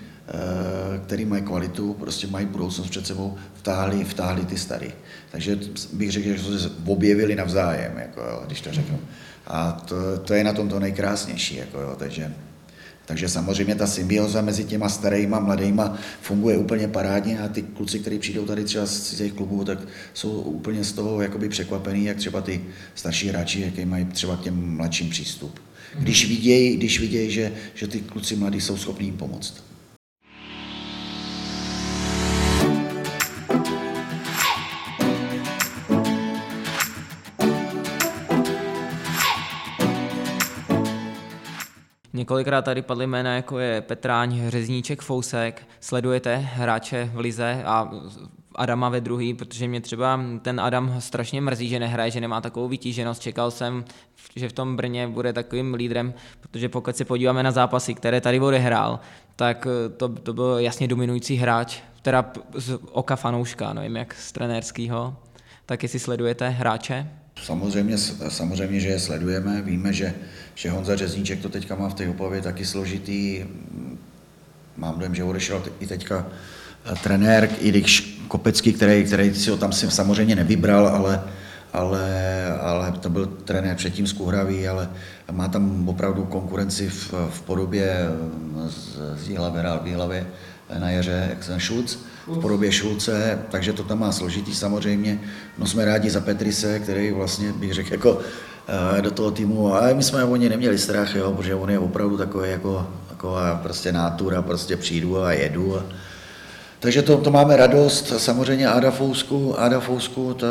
který mají kvalitu, prostě mají budoucnost před sebou, vtáhli, vtáhli ty starý. Takže bych řekl, že se objevili navzájem, jako jo, když to řeknu. A to, to je na tom to nejkrásnější. Jako jo, takže takže samozřejmě ta symbioza mezi těma starýma, mladýma funguje úplně parádně a ty kluci, kteří přijdou tady třeba z těch klubů, tak jsou úplně z toho jakoby překvapený, jak třeba ty starší hráči, jaký mají třeba k těm mladším přístup. Když vidějí, když vidějí že, že ty kluci mladí jsou schopní jim pomoct. Několikrát tady padly jména, jako je Petráň, Řezníček, Fousek. Sledujete hráče v Lize a Adama ve druhý, protože mě třeba ten Adam strašně mrzí, že nehraje, že nemá takovou vytíženost. Čekal jsem, že v tom Brně bude takovým lídrem, protože pokud se podíváme na zápasy, které tady odehrál, tak to, to byl jasně dominující hráč, teda z oka fanouška, nevím jak z trenérského. Tak jestli sledujete hráče? Samozřejmě, samozřejmě, že je sledujeme. Víme, že, že Honza Řezníček to teďka má v té Opavě taky složitý. Mám dojem, že odešel i teďka eh, trenér, i když Kopecký, který, který si ho tam si samozřejmě nevybral, ale, ale, ale to byl trenér předtím z Kuhraví, ale má tam opravdu konkurenci v, v podobě eh, z, z Jihlavy, Výhlavy na jaře, jak jsem Šulc v podobě Šulce, takže to tam má složitý samozřejmě. No jsme rádi za Petrise, který vlastně bych řekl jako eh, do toho týmu, a my jsme o ně neměli strach, jo, protože on je opravdu takový jako, taková prostě nátura, prostě přijdu a jedu. A, takže to, to máme radost, samozřejmě Ada Fousku, Ada Fousku, to,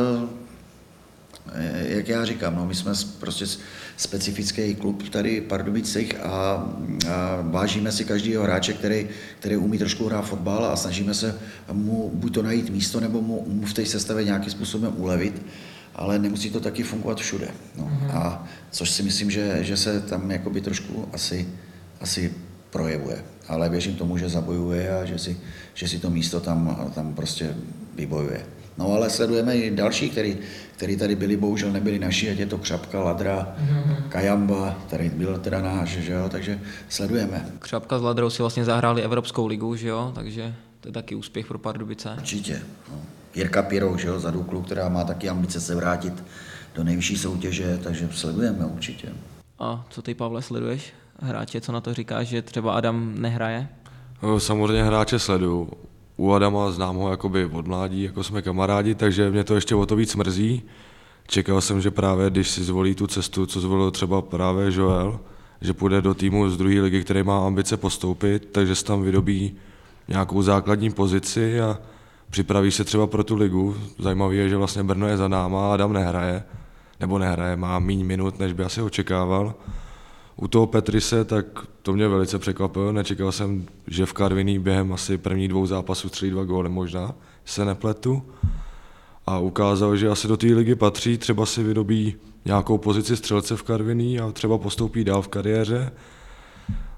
jak já říkám, no, my jsme prostě specifický klub tady v Pardubicích a, a vážíme si každého hráče, který, který umí trošku hrát fotbal a snažíme se mu buď to najít místo, nebo mu, mu v té sestavě nějakým způsobem ulevit, ale nemusí to taky fungovat všude. No. Mm-hmm. A což si myslím, že, že se tam jakoby trošku asi, asi projevuje. Ale věřím tomu, že zabojuje a že si, že si to místo tam, tam prostě vybojuje. No ale sledujeme i další, který, který tady byli, bohužel nebyli naši, ať je to Křapka, Ladra, mm-hmm. Kajamba, který byl teda náš, že jo, takže sledujeme. Křapka s Ladrou si vlastně zahráli Evropskou ligu, že jo, takže to je taky úspěch pro Pardubice. Určitě. No. Jirka Pirou, že jo, za Duklu, která má taky ambice se vrátit do nejvyšší soutěže, takže sledujeme určitě. A co ty, Pavle, sleduješ hráče, co na to říkáš, že třeba Adam nehraje? Samozřejmě hráče sleduju u Adama znám ho jakoby od mládí, jako jsme kamarádi, takže mě to ještě o to víc mrzí. Čekal jsem, že právě když si zvolí tu cestu, co zvolil třeba právě Joel, že půjde do týmu z druhé ligy, který má ambice postoupit, takže se tam vydobí nějakou základní pozici a připraví se třeba pro tu ligu. Zajímavé je, že vlastně Brno je za náma a Adam nehraje, nebo nehraje, má méně minut, než by asi očekával. U toho Petrise, tak to mě velice překvapilo. Nečekal jsem, že v Karviní během asi prvních dvou zápasů střílí dva góly možná, se nepletu. A ukázal, že asi do té ligy patří, třeba si vydobí nějakou pozici střelce v Karviní a třeba postoupí dál v kariéře.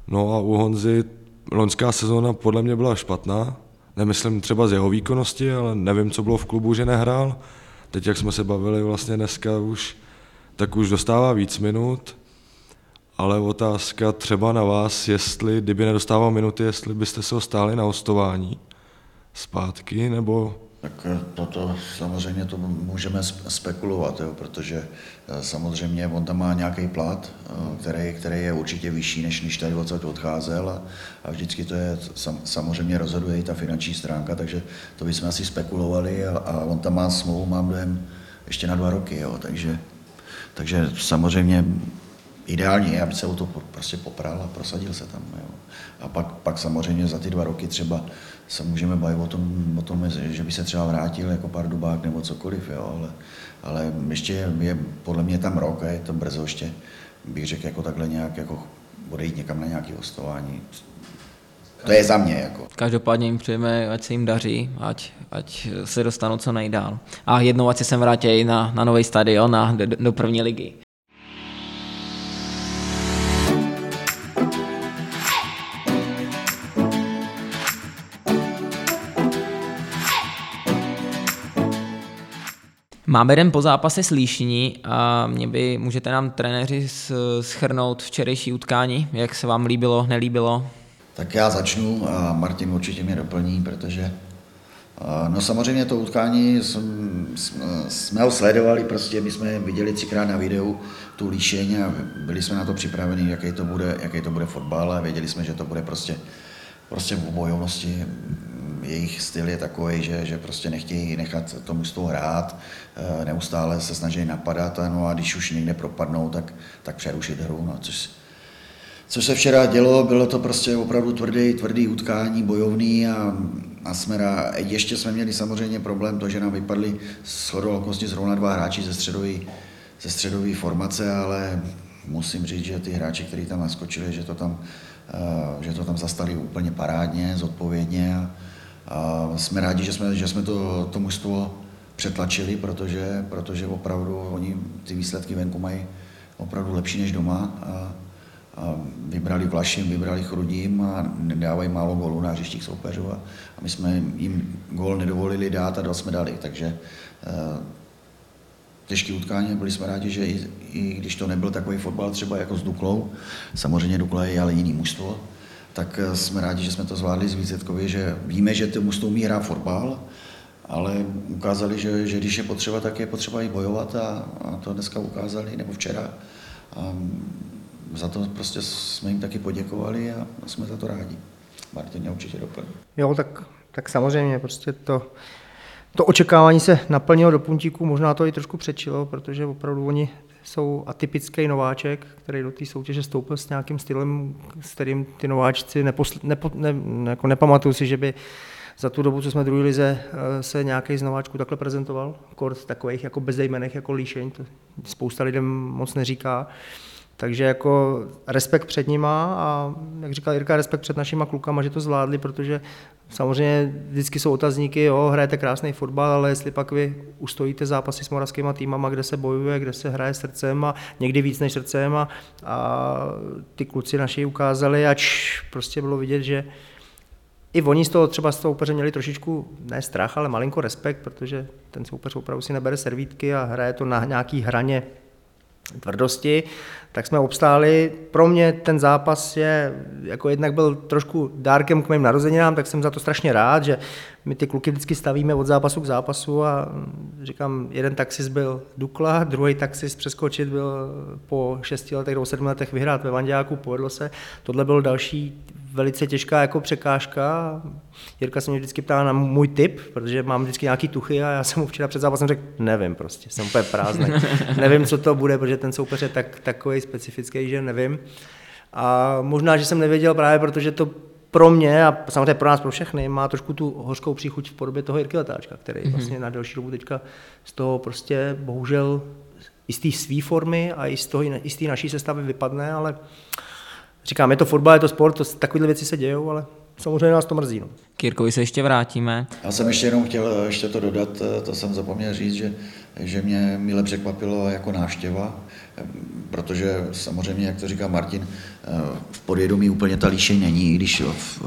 No a u Honzy loňská sezóna podle mě byla špatná. Nemyslím třeba z jeho výkonnosti, ale nevím, co bylo v klubu, že nehrál. Teď, jak jsme se bavili vlastně dneska už, tak už dostává víc minut ale otázka třeba na vás, jestli, kdyby nedostával minuty, jestli byste se ho stáli na hostování zpátky, nebo Tak eh, toto samozřejmě to můžeme sp- spekulovat, jo, protože eh, samozřejmě on tam má nějaký plat, eh, který, který je určitě vyšší, než když tady odsud odcházel a, a vždycky to je, sam, samozřejmě rozhoduje i ta finanční stránka, takže to bychom asi spekulovali a, a on tam má smlouvu, mám dojem, ještě na dva roky, jo, takže, takže samozřejmě ideální je, aby se o to prostě popral a prosadil se tam. Jo. A pak, pak samozřejmě za ty dva roky třeba se můžeme bavit o tom, o tom, že by se třeba vrátil jako pardubák nebo cokoliv, jo, ale, ale ještě je, podle mě tam rok a je to brzo ještě, bych řekl, jako takhle nějak jako odejít někam na nějaké hostování. To je za mě, jako. Každopádně jim přejeme, ať se jim daří, ať, ať se dostanou co nejdál. A jednou ať se sem vrátí na, na nový stadion, na, do, do první ligy. Máme den po zápase s Líšní a mě by, můžete nám trenéři schrnout včerejší utkání, jak se vám líbilo, nelíbilo? Tak já začnu a Martin určitě mě doplní, protože no samozřejmě to utkání jsme ho sledovali, prostě my jsme viděli třikrát na videu tu líšeň a byli jsme na to připraveni, jaký to bude, jaký to bude fotbal a věděli jsme, že to bude prostě, prostě v bojovnosti. Jejich styl je takový, že, že prostě nechtějí nechat to mužstvo hrát, eh, neustále se snaží napadat a, no a když už někde propadnou, tak, tak přerušit hru, no, což, co se včera dělo, bylo to prostě opravdu tvrdý, tvrdý utkání, bojovný a, a jsme rá, ještě jsme měli samozřejmě problém to, že nám vypadli chodou okolností zrovna dva hráči ze středové ze středové formace, ale musím říct, že ty hráči, kteří tam naskočili, že to tam, eh, že to tam zastali úplně parádně, zodpovědně a, a jsme rádi, že jsme, že jsme to, to mužstvo přetlačili, protože, protože opravdu oni ty výsledky venku mají opravdu lepší než doma. A, a vybrali Vlašim, vybrali Chrudím a nedávají málo gólů na hřištích soupeřů a, a my jsme jim gól nedovolili dát a dva jsme dali, takže eh, těžký utkání, byli jsme rádi, že i, i když to nebyl takový fotbal třeba jako s Duklou, samozřejmě Dukla je ale jiný mužstvo, tak eh, jsme rádi, že jsme to zvládli z Vícetkově, že víme, že to mužstvo umí hrát fotbal, ale ukázali, že, že když je potřeba, tak je potřeba i bojovat a, a to dneska ukázali, nebo včera. A za to prostě jsme jim taky poděkovali a jsme za to rádi. Martin mě určitě doplní. Jo, tak, tak samozřejmě prostě to, to očekávání se naplnilo do puntíku, možná to i trošku přečilo, protože opravdu oni jsou atypický nováček, který do té soutěže stoupil s nějakým stylem, s kterým ty nováčci neposl- nepo, ne, jako nepamatuju si, že by za tu dobu, co jsme druhý lize, eh, se nějaký z nováčků takhle prezentoval. Kort takových jako bezejmených jako líšeň, to spousta lidem moc neříká. Takže jako respekt před nima a jak říkal Jirka, respekt před našima klukama, že to zvládli, protože samozřejmě vždycky jsou otazníky, jo, hrajete krásný fotbal, ale jestli pak vy ustojíte zápasy s moravskýma týmama, kde se bojuje, kde se hraje srdcem a někdy víc než srdcem a, a ty kluci naši ukázali, ač prostě bylo vidět, že i oni z toho třeba z soupeře měli trošičku, ne strach, ale malinko respekt, protože ten soupeř opravdu si nebere servítky a hraje to na nějaký hraně tvrdosti, tak jsme obstáli. Pro mě ten zápas je, jako jednak byl trošku dárkem k mým narozeninám, tak jsem za to strašně rád, že my ty kluky vždycky stavíme od zápasu k zápasu a říkám, jeden taxis byl Dukla, druhý taxis přeskočit byl po šesti letech nebo sedmi letech vyhrát ve Vandějáku, povedlo se. Tohle byl další velice těžká jako překážka. Jirka se mě vždycky ptá na můj tip, protože mám vždycky nějaký tuchy a já jsem mu včera před zápasem řekl, nevím prostě, jsem úplně prázdný. nevím, co to bude, protože ten soupeř je tak, takový specifický, že nevím. A možná, že jsem nevěděl právě, protože to pro mě a samozřejmě pro nás, pro všechny, má trošku tu hořkou příchuť v podobě toho Jirky Letáčka, který mm-hmm. vlastně na delší dobu teďka z toho prostě bohužel i z té své formy a i z, toho, i z té naší sestavy vypadne, ale říkám, je to fotbal, je to sport, to, takovéhle věci se dějou, ale samozřejmě nás to mrzí. No. K Jirkovi se ještě vrátíme. Já jsem ještě jenom chtěl ještě to dodat, to jsem zapomněl říct, že, že mě mile překvapilo jako návštěva, protože samozřejmě, jak to říká Martin, v podvědomí úplně ta líšeň není, i když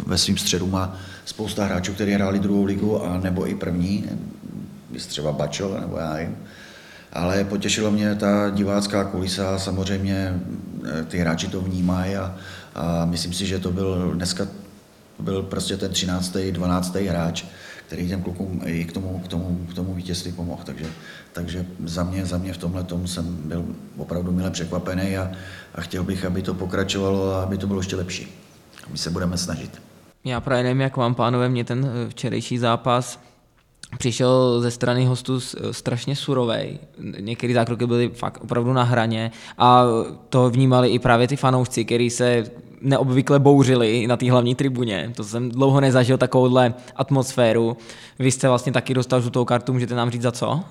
ve svém středu má spousta hráčů, kteří hráli druhou ligu a nebo i první, třeba Bačo, nebo já nevím. Ale potěšilo mě ta divácká kulisa, samozřejmě ty hráči to vnímají a, a myslím si, že to byl dneska byl prostě ten 13. 12. hráč, který těm klukům i k tomu, k tomu, k tomu vítězství pomohl. Takže, takže za, mě, za mě v tomhle tom jsem byl opravdu milé překvapený a, a chtěl bych, aby to pokračovalo a aby to bylo ještě lepší. My se budeme snažit. Já právě nevím, jak vám, pánové, mě ten eh, včerejší zápas přišel ze strany hostů strašně surovej. Některé zákroky byly fakt opravdu na hraně a to vnímali i právě ty fanoušci, kteří se neobvykle bouřili na té hlavní tribuně. To jsem dlouho nezažil takovouhle atmosféru. Vy jste vlastně taky dostal žlutou kartu, můžete nám říct za co?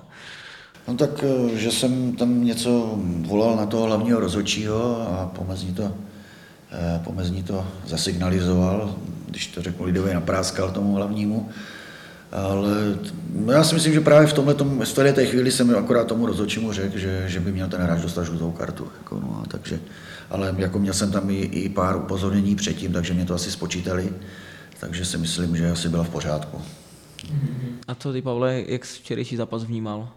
No tak, eh, že jsem tam něco volal na toho hlavního rozhodčího a pomezní to, eh, pomezní to zasignalizoval, když to řeknu lidově, napráskal tomu hlavnímu. Ale no já si myslím, že právě v tomhle tom, v té chvíli jsem akorát tomu rozhodčímu řekl, že, že by měl ten hráč dostat žlutou kartu. Jako no, takže, ale jako měl jsem tam i, i pár upozornění předtím, takže mě to asi spočítali, takže si myslím, že asi byla v pořádku. A co ty, Pavle, jak jsi včerejší zápas vnímal?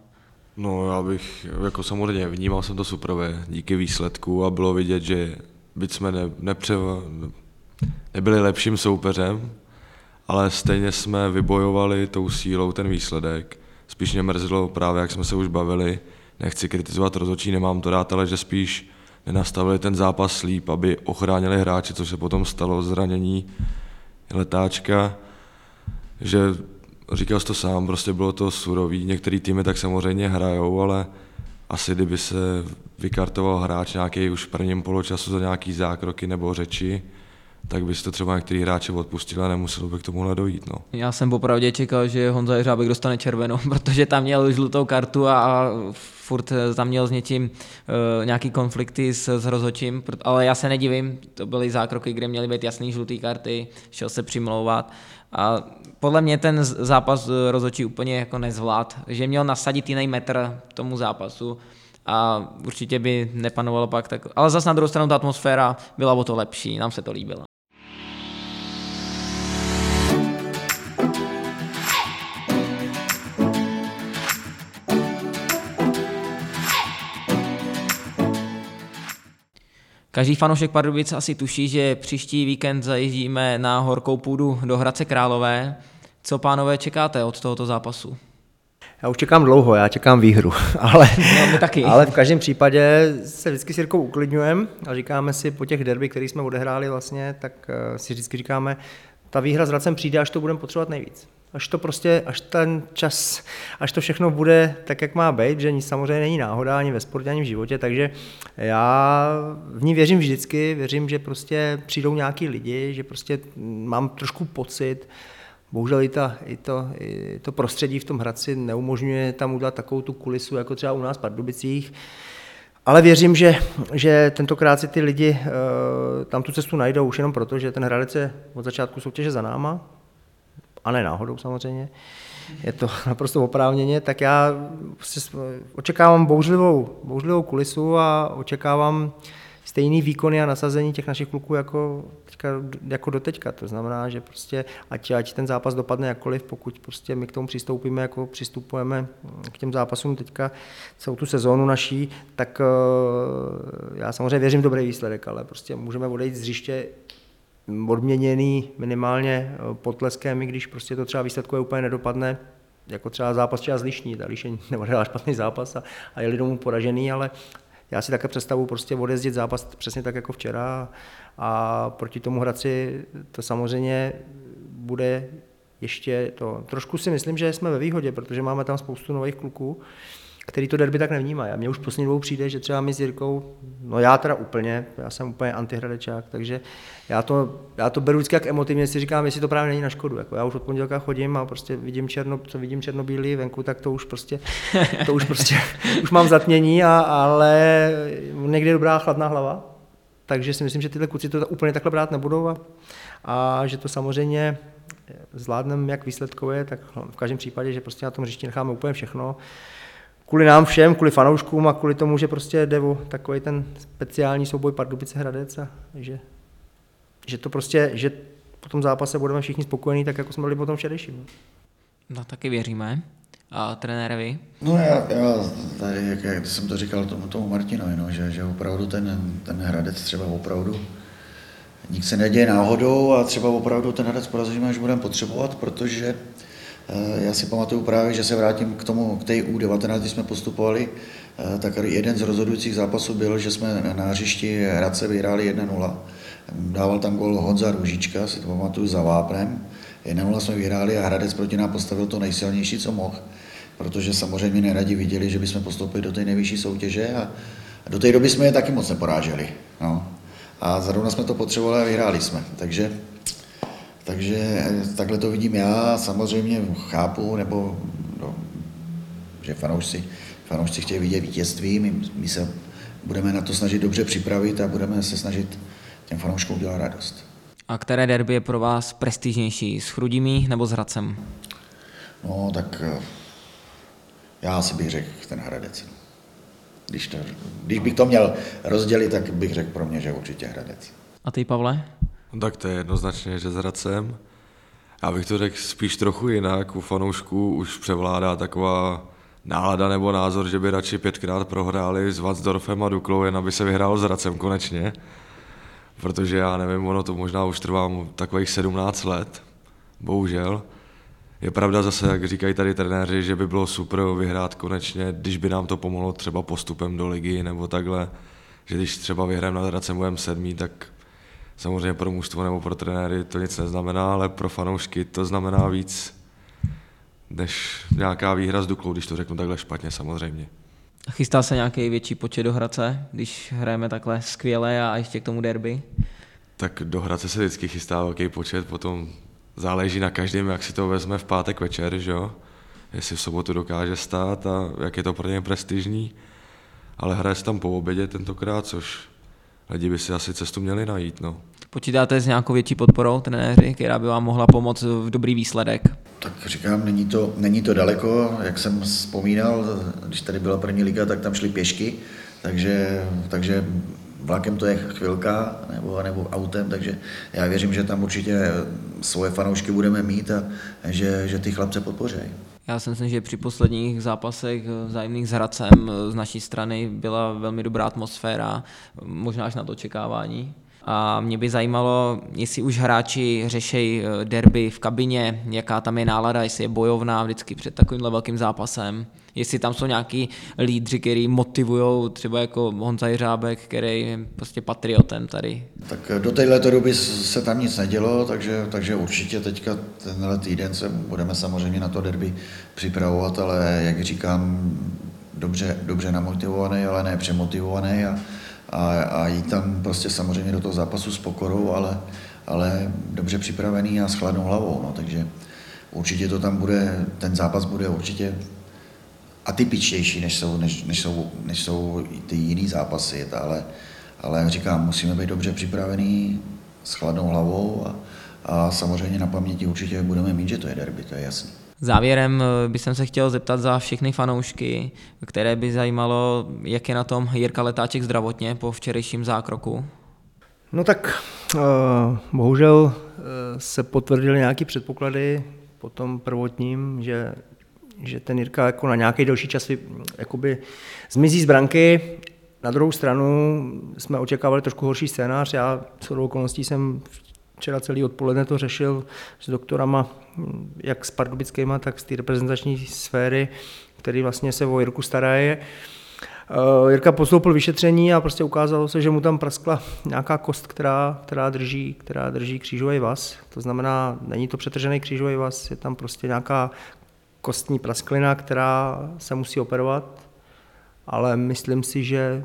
No já bych, jako samozřejmě, vnímal jsem to superové díky výsledku a bylo vidět, že byť jsme ne, nepřeva, nebyli lepším soupeřem, ale stejně jsme vybojovali tou sílou ten výsledek. Spíš mě mrzelo právě, jak jsme se už bavili, nechci kritizovat rozhodčí, nemám to rád, ale že spíš nenastavili ten zápas líp, aby ochránili hráči, což se potom stalo zranění letáčka, že říkal jsi to sám, prostě bylo to surový, některý týmy tak samozřejmě hrajou, ale asi kdyby se vykartoval hráč nějaký už v prvním poločasu za nějaký zákroky nebo řeči, tak byste třeba některý hráče odpustili a nemuselo by k tomuhle dojít. No. Já jsem popravdě čekal, že Honza Jeřábek dostane červenou, protože tam měl žlutou kartu a, a furt tam měl s něčím uh, nějaký konflikty s, s rozhodčím, ale já se nedivím, to byly zákroky, kde měly být jasný žlutý karty, šel se přimlouvat a podle mě ten zápas rozhodčí úplně jako nezvlád, že měl nasadit jiný metr tomu zápasu, a určitě by nepanovalo pak tak. Ale zase na druhou stranu ta atmosféra byla o to lepší, nám se to líbilo. Každý fanoušek Pardubic asi tuší, že příští víkend zajíždíme na horkou půdu do Hradce Králové. Co pánové čekáte od tohoto zápasu? Já už čekám dlouho, já čekám výhru, ale, no, taky. ale v každém případě se vždycky s Jirkou uklidňujeme a říkáme si po těch derby, které jsme odehráli vlastně, tak eh, si vždycky říkáme, ta výhra s Hradcem přijde, až to budeme potřebovat nejvíc. Až to prostě, až ten čas, až to všechno bude tak, jak má být, že nic samozřejmě není náhoda ani ve sportě, ani v životě, takže já v ní věřím vždycky, věřím, že prostě přijdou nějaký lidi, že prostě mám trošku pocit, Bohužel i, ta, i, to, i to prostředí v tom Hradci neumožňuje tam udělat takovou tu kulisu, jako třeba u nás v Pardubicích. Ale věřím, že, že tentokrát si ty lidi uh, tam tu cestu najdou už jenom proto, že ten Hradec je od začátku soutěže za náma, a ne náhodou samozřejmě, je to naprosto oprávněně, tak já očekávám bouřlivou, bouřlivou kulisu a očekávám stejný výkony a nasazení těch našich kluků jako, teďka, jako doteďka. To znamená, že prostě ať, ať ten zápas dopadne jakkoliv, pokud prostě my k tomu přistoupíme, jako přistupujeme k těm zápasům teďka celou tu sezónu naší, tak eh, já samozřejmě věřím v dobrý výsledek, ale prostě můžeme odejít z hřiště odměněný minimálně eh, potleskem, i když prostě to třeba výsledkové úplně nedopadne, jako třeba zápas třeba zlišní, ta Líšeň neodehrál špatný zápas a, a jeli domů poražený, ale já si také představu prostě odjezdit zápas přesně tak jako včera a proti tomu Hradci to samozřejmě bude ještě to. Trošku si myslím, že jsme ve výhodě, protože máme tam spoustu nových kluků, který to derby tak nevnímají. A mně už poslední dvou přijde, že třeba my s Jirkou, no já teda úplně, já jsem úplně antihradečák, takže já to, já to beru vždycky jak emotivně, si říkám, jestli to právě není na škodu. Jako já už od pondělka chodím a prostě vidím černo, co vidím černobílý venku, tak to už prostě, to už prostě, už mám zatmění, a, ale někdy je dobrá chladná hlava, takže si myslím, že tyhle kluci to úplně takhle brát nebudou a, a že to samozřejmě zvládneme jak výsledkově, tak v každém případě, že prostě na tom hřišti necháme úplně všechno kvůli nám všem, kvůli fanouškům a kvůli tomu, že prostě jde o takový ten speciální souboj Pardubice Hradec a že, že to prostě, že po tom zápase budeme všichni spokojení, tak jako jsme byli po tom včerejším. No taky věříme. A trenérovi? No já, já tady, jak, jak jsem to říkal tomu, tomu Martinovi, no, že, že opravdu ten, ten Hradec třeba opravdu nic se neděje náhodou a třeba opravdu ten Hradec porazíme, až budeme potřebovat, protože Já si pamatuju právě, že se vrátím k tomu, k té U19, když jsme postupovali, eh, tak jeden z rozhodujících zápasů byl, že jsme na hřišti Hradce vyhráli 1-0. Dával tam gol Honza Růžička, si to pamatuju, za Vápnem. 1-0 jsme vyhráli a Hradec proti nám postavil to nejsilnější, co mohl, protože samozřejmě neradi viděli, že bychom postoupili do té nejvyšší soutěže a do té doby jsme je taky moc neporáželi. No. A zrovna jsme to potřebovali a vyhráli jsme. Takže takže eh, takhle to vidím já, samozřejmě chápu, nebo no, že fanoušci, fanoušci chtějí vidět vítězství, my, my se budeme na to snažit dobře připravit a budeme se snažit těm fanouškům udělat radost. A které derby je pro vás prestižnější, s Chrudimí nebo s Hradcem? No, tak eh, já asi bych řekl ten Hradec. Když, to, když bych to měl rozdělit, tak bych řekl pro mě, že určitě Hradec. A ty, Pavle? No tak to je jednoznačně, že s Hradcem. Já bych to řekl spíš trochu jinak. U fanoušků už převládá taková nálada nebo názor, že by radši pětkrát prohráli s Vatsdorfem a Duklou, jen aby se vyhrál s Hradcem konečně. Protože já nevím, ono to možná už trvá takových 17 let, bohužel. Je pravda zase, jak říkají tady trenéři, že by bylo super vyhrát konečně, když by nám to pomohlo třeba postupem do ligy nebo takhle, že když třeba vyhrajeme nad Hradcem budeme sedmý, tak samozřejmě pro mužstvo nebo pro trenéry to nic neznamená, ale pro fanoušky to znamená víc než nějaká výhra s Duklou, když to řeknu takhle špatně samozřejmě. Chystá se nějaký větší počet do Hradce, když hrajeme takhle skvěle a ještě k tomu derby? Tak do Hradce se vždycky chystá velký počet, potom záleží na každém, jak si to vezme v pátek večer, že jo? Jestli v sobotu dokáže stát a jak je to pro něj prestižní. Ale hraje se tam po obědě tentokrát, což lidi by si asi cestu měli najít. No. Počítáte s nějakou větší podporou trenéři, která by vám mohla pomoct v dobrý výsledek? Tak říkám, není to, není to daleko, jak jsem vzpomínal, když tady byla první liga, tak tam šli pěšky, takže, takže vlakem to je chvilka nebo, nebo autem, takže já věřím, že tam určitě svoje fanoušky budeme mít a že, že ty chlapce podpoří. Já si myslím, že při posledních zápasech vzájemných s Hradcem z naší strany byla velmi dobrá atmosféra, možná až na to očekávání. A mě by zajímalo, jestli už hráči řešejí derby v kabině, jaká tam je nálada, jestli je bojovná vždycky před takovýmhle velkým zápasem, jestli tam jsou nějaký lídři, který motivují, třeba jako Honza Jiřábek, který je prostě patriotem tady. Tak do této doby se tam nic nedělo, takže, takže určitě teďka tenhle týden se budeme samozřejmě na to derby připravovat, ale jak říkám, dobře, dobře namotivovaný, ale ne přemotivovaný a, a, a jít tam prostě samozřejmě do toho zápasu s pokorou, ale, ale dobře připravený a s chladnou hlavou. No, takže určitě to tam bude, ten zápas bude určitě atypičtější, než jsou, než, než jsou, než jsou ty jiný zápasy, ale, ale říkám, musíme být dobře připravený s chladnou hlavou a, a samozřejmě na paměti určitě budeme mít, že to je derby, to je jasný. Závěrem bych se chtěl zeptat za všechny fanoušky, které by zajímalo, jak je na tom Jirka Letáček zdravotně po včerejším zákroku. No tak uh, bohužel uh, se potvrdily nějaké předpoklady po tom prvotním, že, že ten Jirka jako na nějaký delší čas jakoby zmizí z branky. Na druhou stranu jsme očekávali trošku horší scénář. Já shodou okolností jsem včera celý odpoledne to řešil s doktorama, jak s pardubickýma, tak z té reprezentační sféry, který vlastně se o Jirku starají. Jirka postoupil vyšetření a prostě ukázalo se, že mu tam praskla nějaká kost, která, která, drží, která drží křížový vaz. To znamená, není to přetržený křížový vaz, je tam prostě nějaká kostní prasklina, která se musí operovat, ale myslím si, že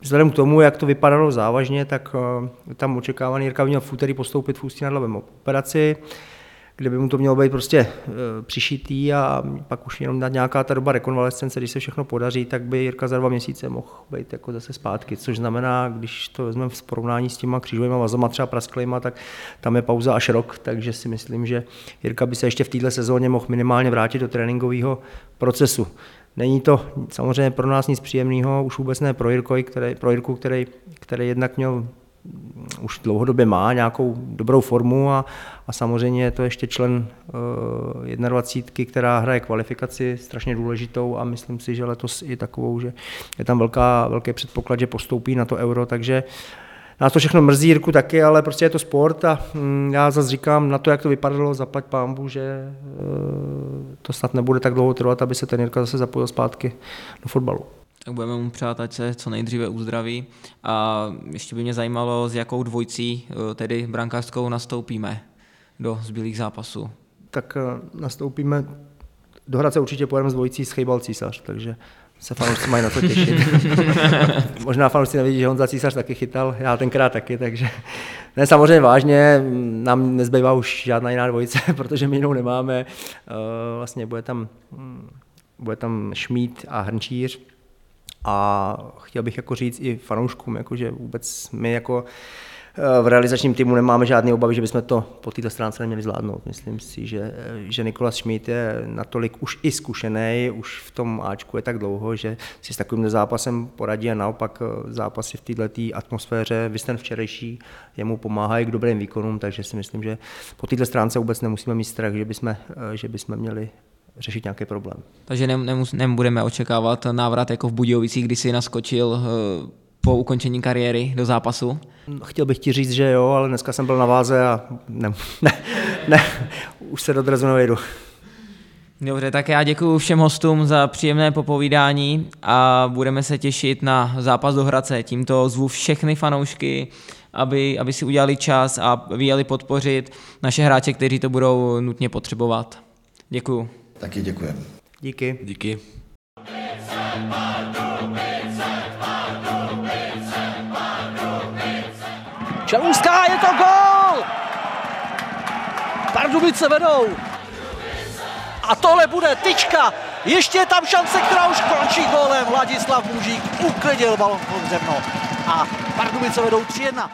Vzhledem k tomu, jak to vypadalo závažně, tak tam očekávaný Jirka měl v úterý postoupit v Ústí nad Labem operaci, kde by mu to mělo být prostě přišitý a pak už jenom dát nějaká ta doba rekonvalescence, když se všechno podaří, tak by Jirka za dva měsíce mohl být jako zase zpátky, což znamená, když to vezmeme v porovnání s těma křížovými vazama, třeba prasklýma, tak tam je pauza až rok, takže si myslím, že Jirka by se ještě v této sezóně mohl minimálně vrátit do tréninkového procesu. Není to samozřejmě pro nás nic příjemného, už vůbec ne pro, Jirko, který, pro Jirku, který, který jednak měl už dlouhodobě má nějakou dobrou formu a, a samozřejmě je to ještě člen uh, 21, která hraje kvalifikaci strašně důležitou a myslím si, že letos i takovou, že je tam velká, velký předpoklad, že postoupí na to euro, takže Nás to všechno mrzí, Jirku taky, ale prostě je to sport a mm, já zase říkám na to, jak to vypadalo, zaplať pámbu, že e, to snad nebude tak dlouho trvat, aby se ten Jirka zase zapojil zpátky do fotbalu. Tak budeme mu přát, ať se co nejdříve uzdraví. A ještě by mě zajímalo, s jakou dvojcí, eh, tedy brankářskou, nastoupíme do zbylých zápasů. Tak e, nastoupíme, do Hradce určitě pojedeme s dvojicí s Chejbal Císař, takže se fanoušci mají na to těšit. Možná fanoušci nevidí, že Honza Císař taky chytal, já tenkrát taky, takže ne, samozřejmě vážně, nám nezbývá už žádná jiná dvojice, protože my jinou nemáme. E, Vlastně bude tam, mm, bude tam Šmít a Hrnčíř, a chtěl bych jako říct i fanouškům, jako že vůbec my jako eh, v realizačním týmu nemáme žádné obavy, že bychom to po této stránce neměli zvládnout. Myslím si, že, eh, že Nikolas Schmidt je natolik už i zkušený, už v tom Ačku je tak dlouho, že si s takovým zápasem poradí a naopak eh, zápasy v této atmosféře, vy ten včerejší, jemu pomáhají k dobrým výkonům, takže si myslím, že po této stránce vůbec nemusíme mít strach, že bychom, že bychom měli řešit nějaký problém. Takže nem, nemus, nebudeme očekávat návrat jako v Budějovicích, kdy si naskočil eh, po ukončení kariéry do zápasu? Chtěl bych ti říct, že jo, ale dneska jsem byl na váze a ne, ne, ne už se do drezu nevejdu. Dobře, tak já děkuji všem hostům za příjemné popovídání a budeme se těšit na zápas do Hradce. Tímto zvu všechny fanoušky, aby, aby si udělali čas a vyjeli podpořit naše hráče, kteří to budou nutně potřebovat. Děkuju. Taky děkujeme. Díky. Díky. Čelůská, je to gól! Pardubice vedou. A tohle bude tyčka. Ještě je tam šance, která už končí gólem. Vladislav Mužík uklidil balon pod zemno. A Pardubice vedou 3-1.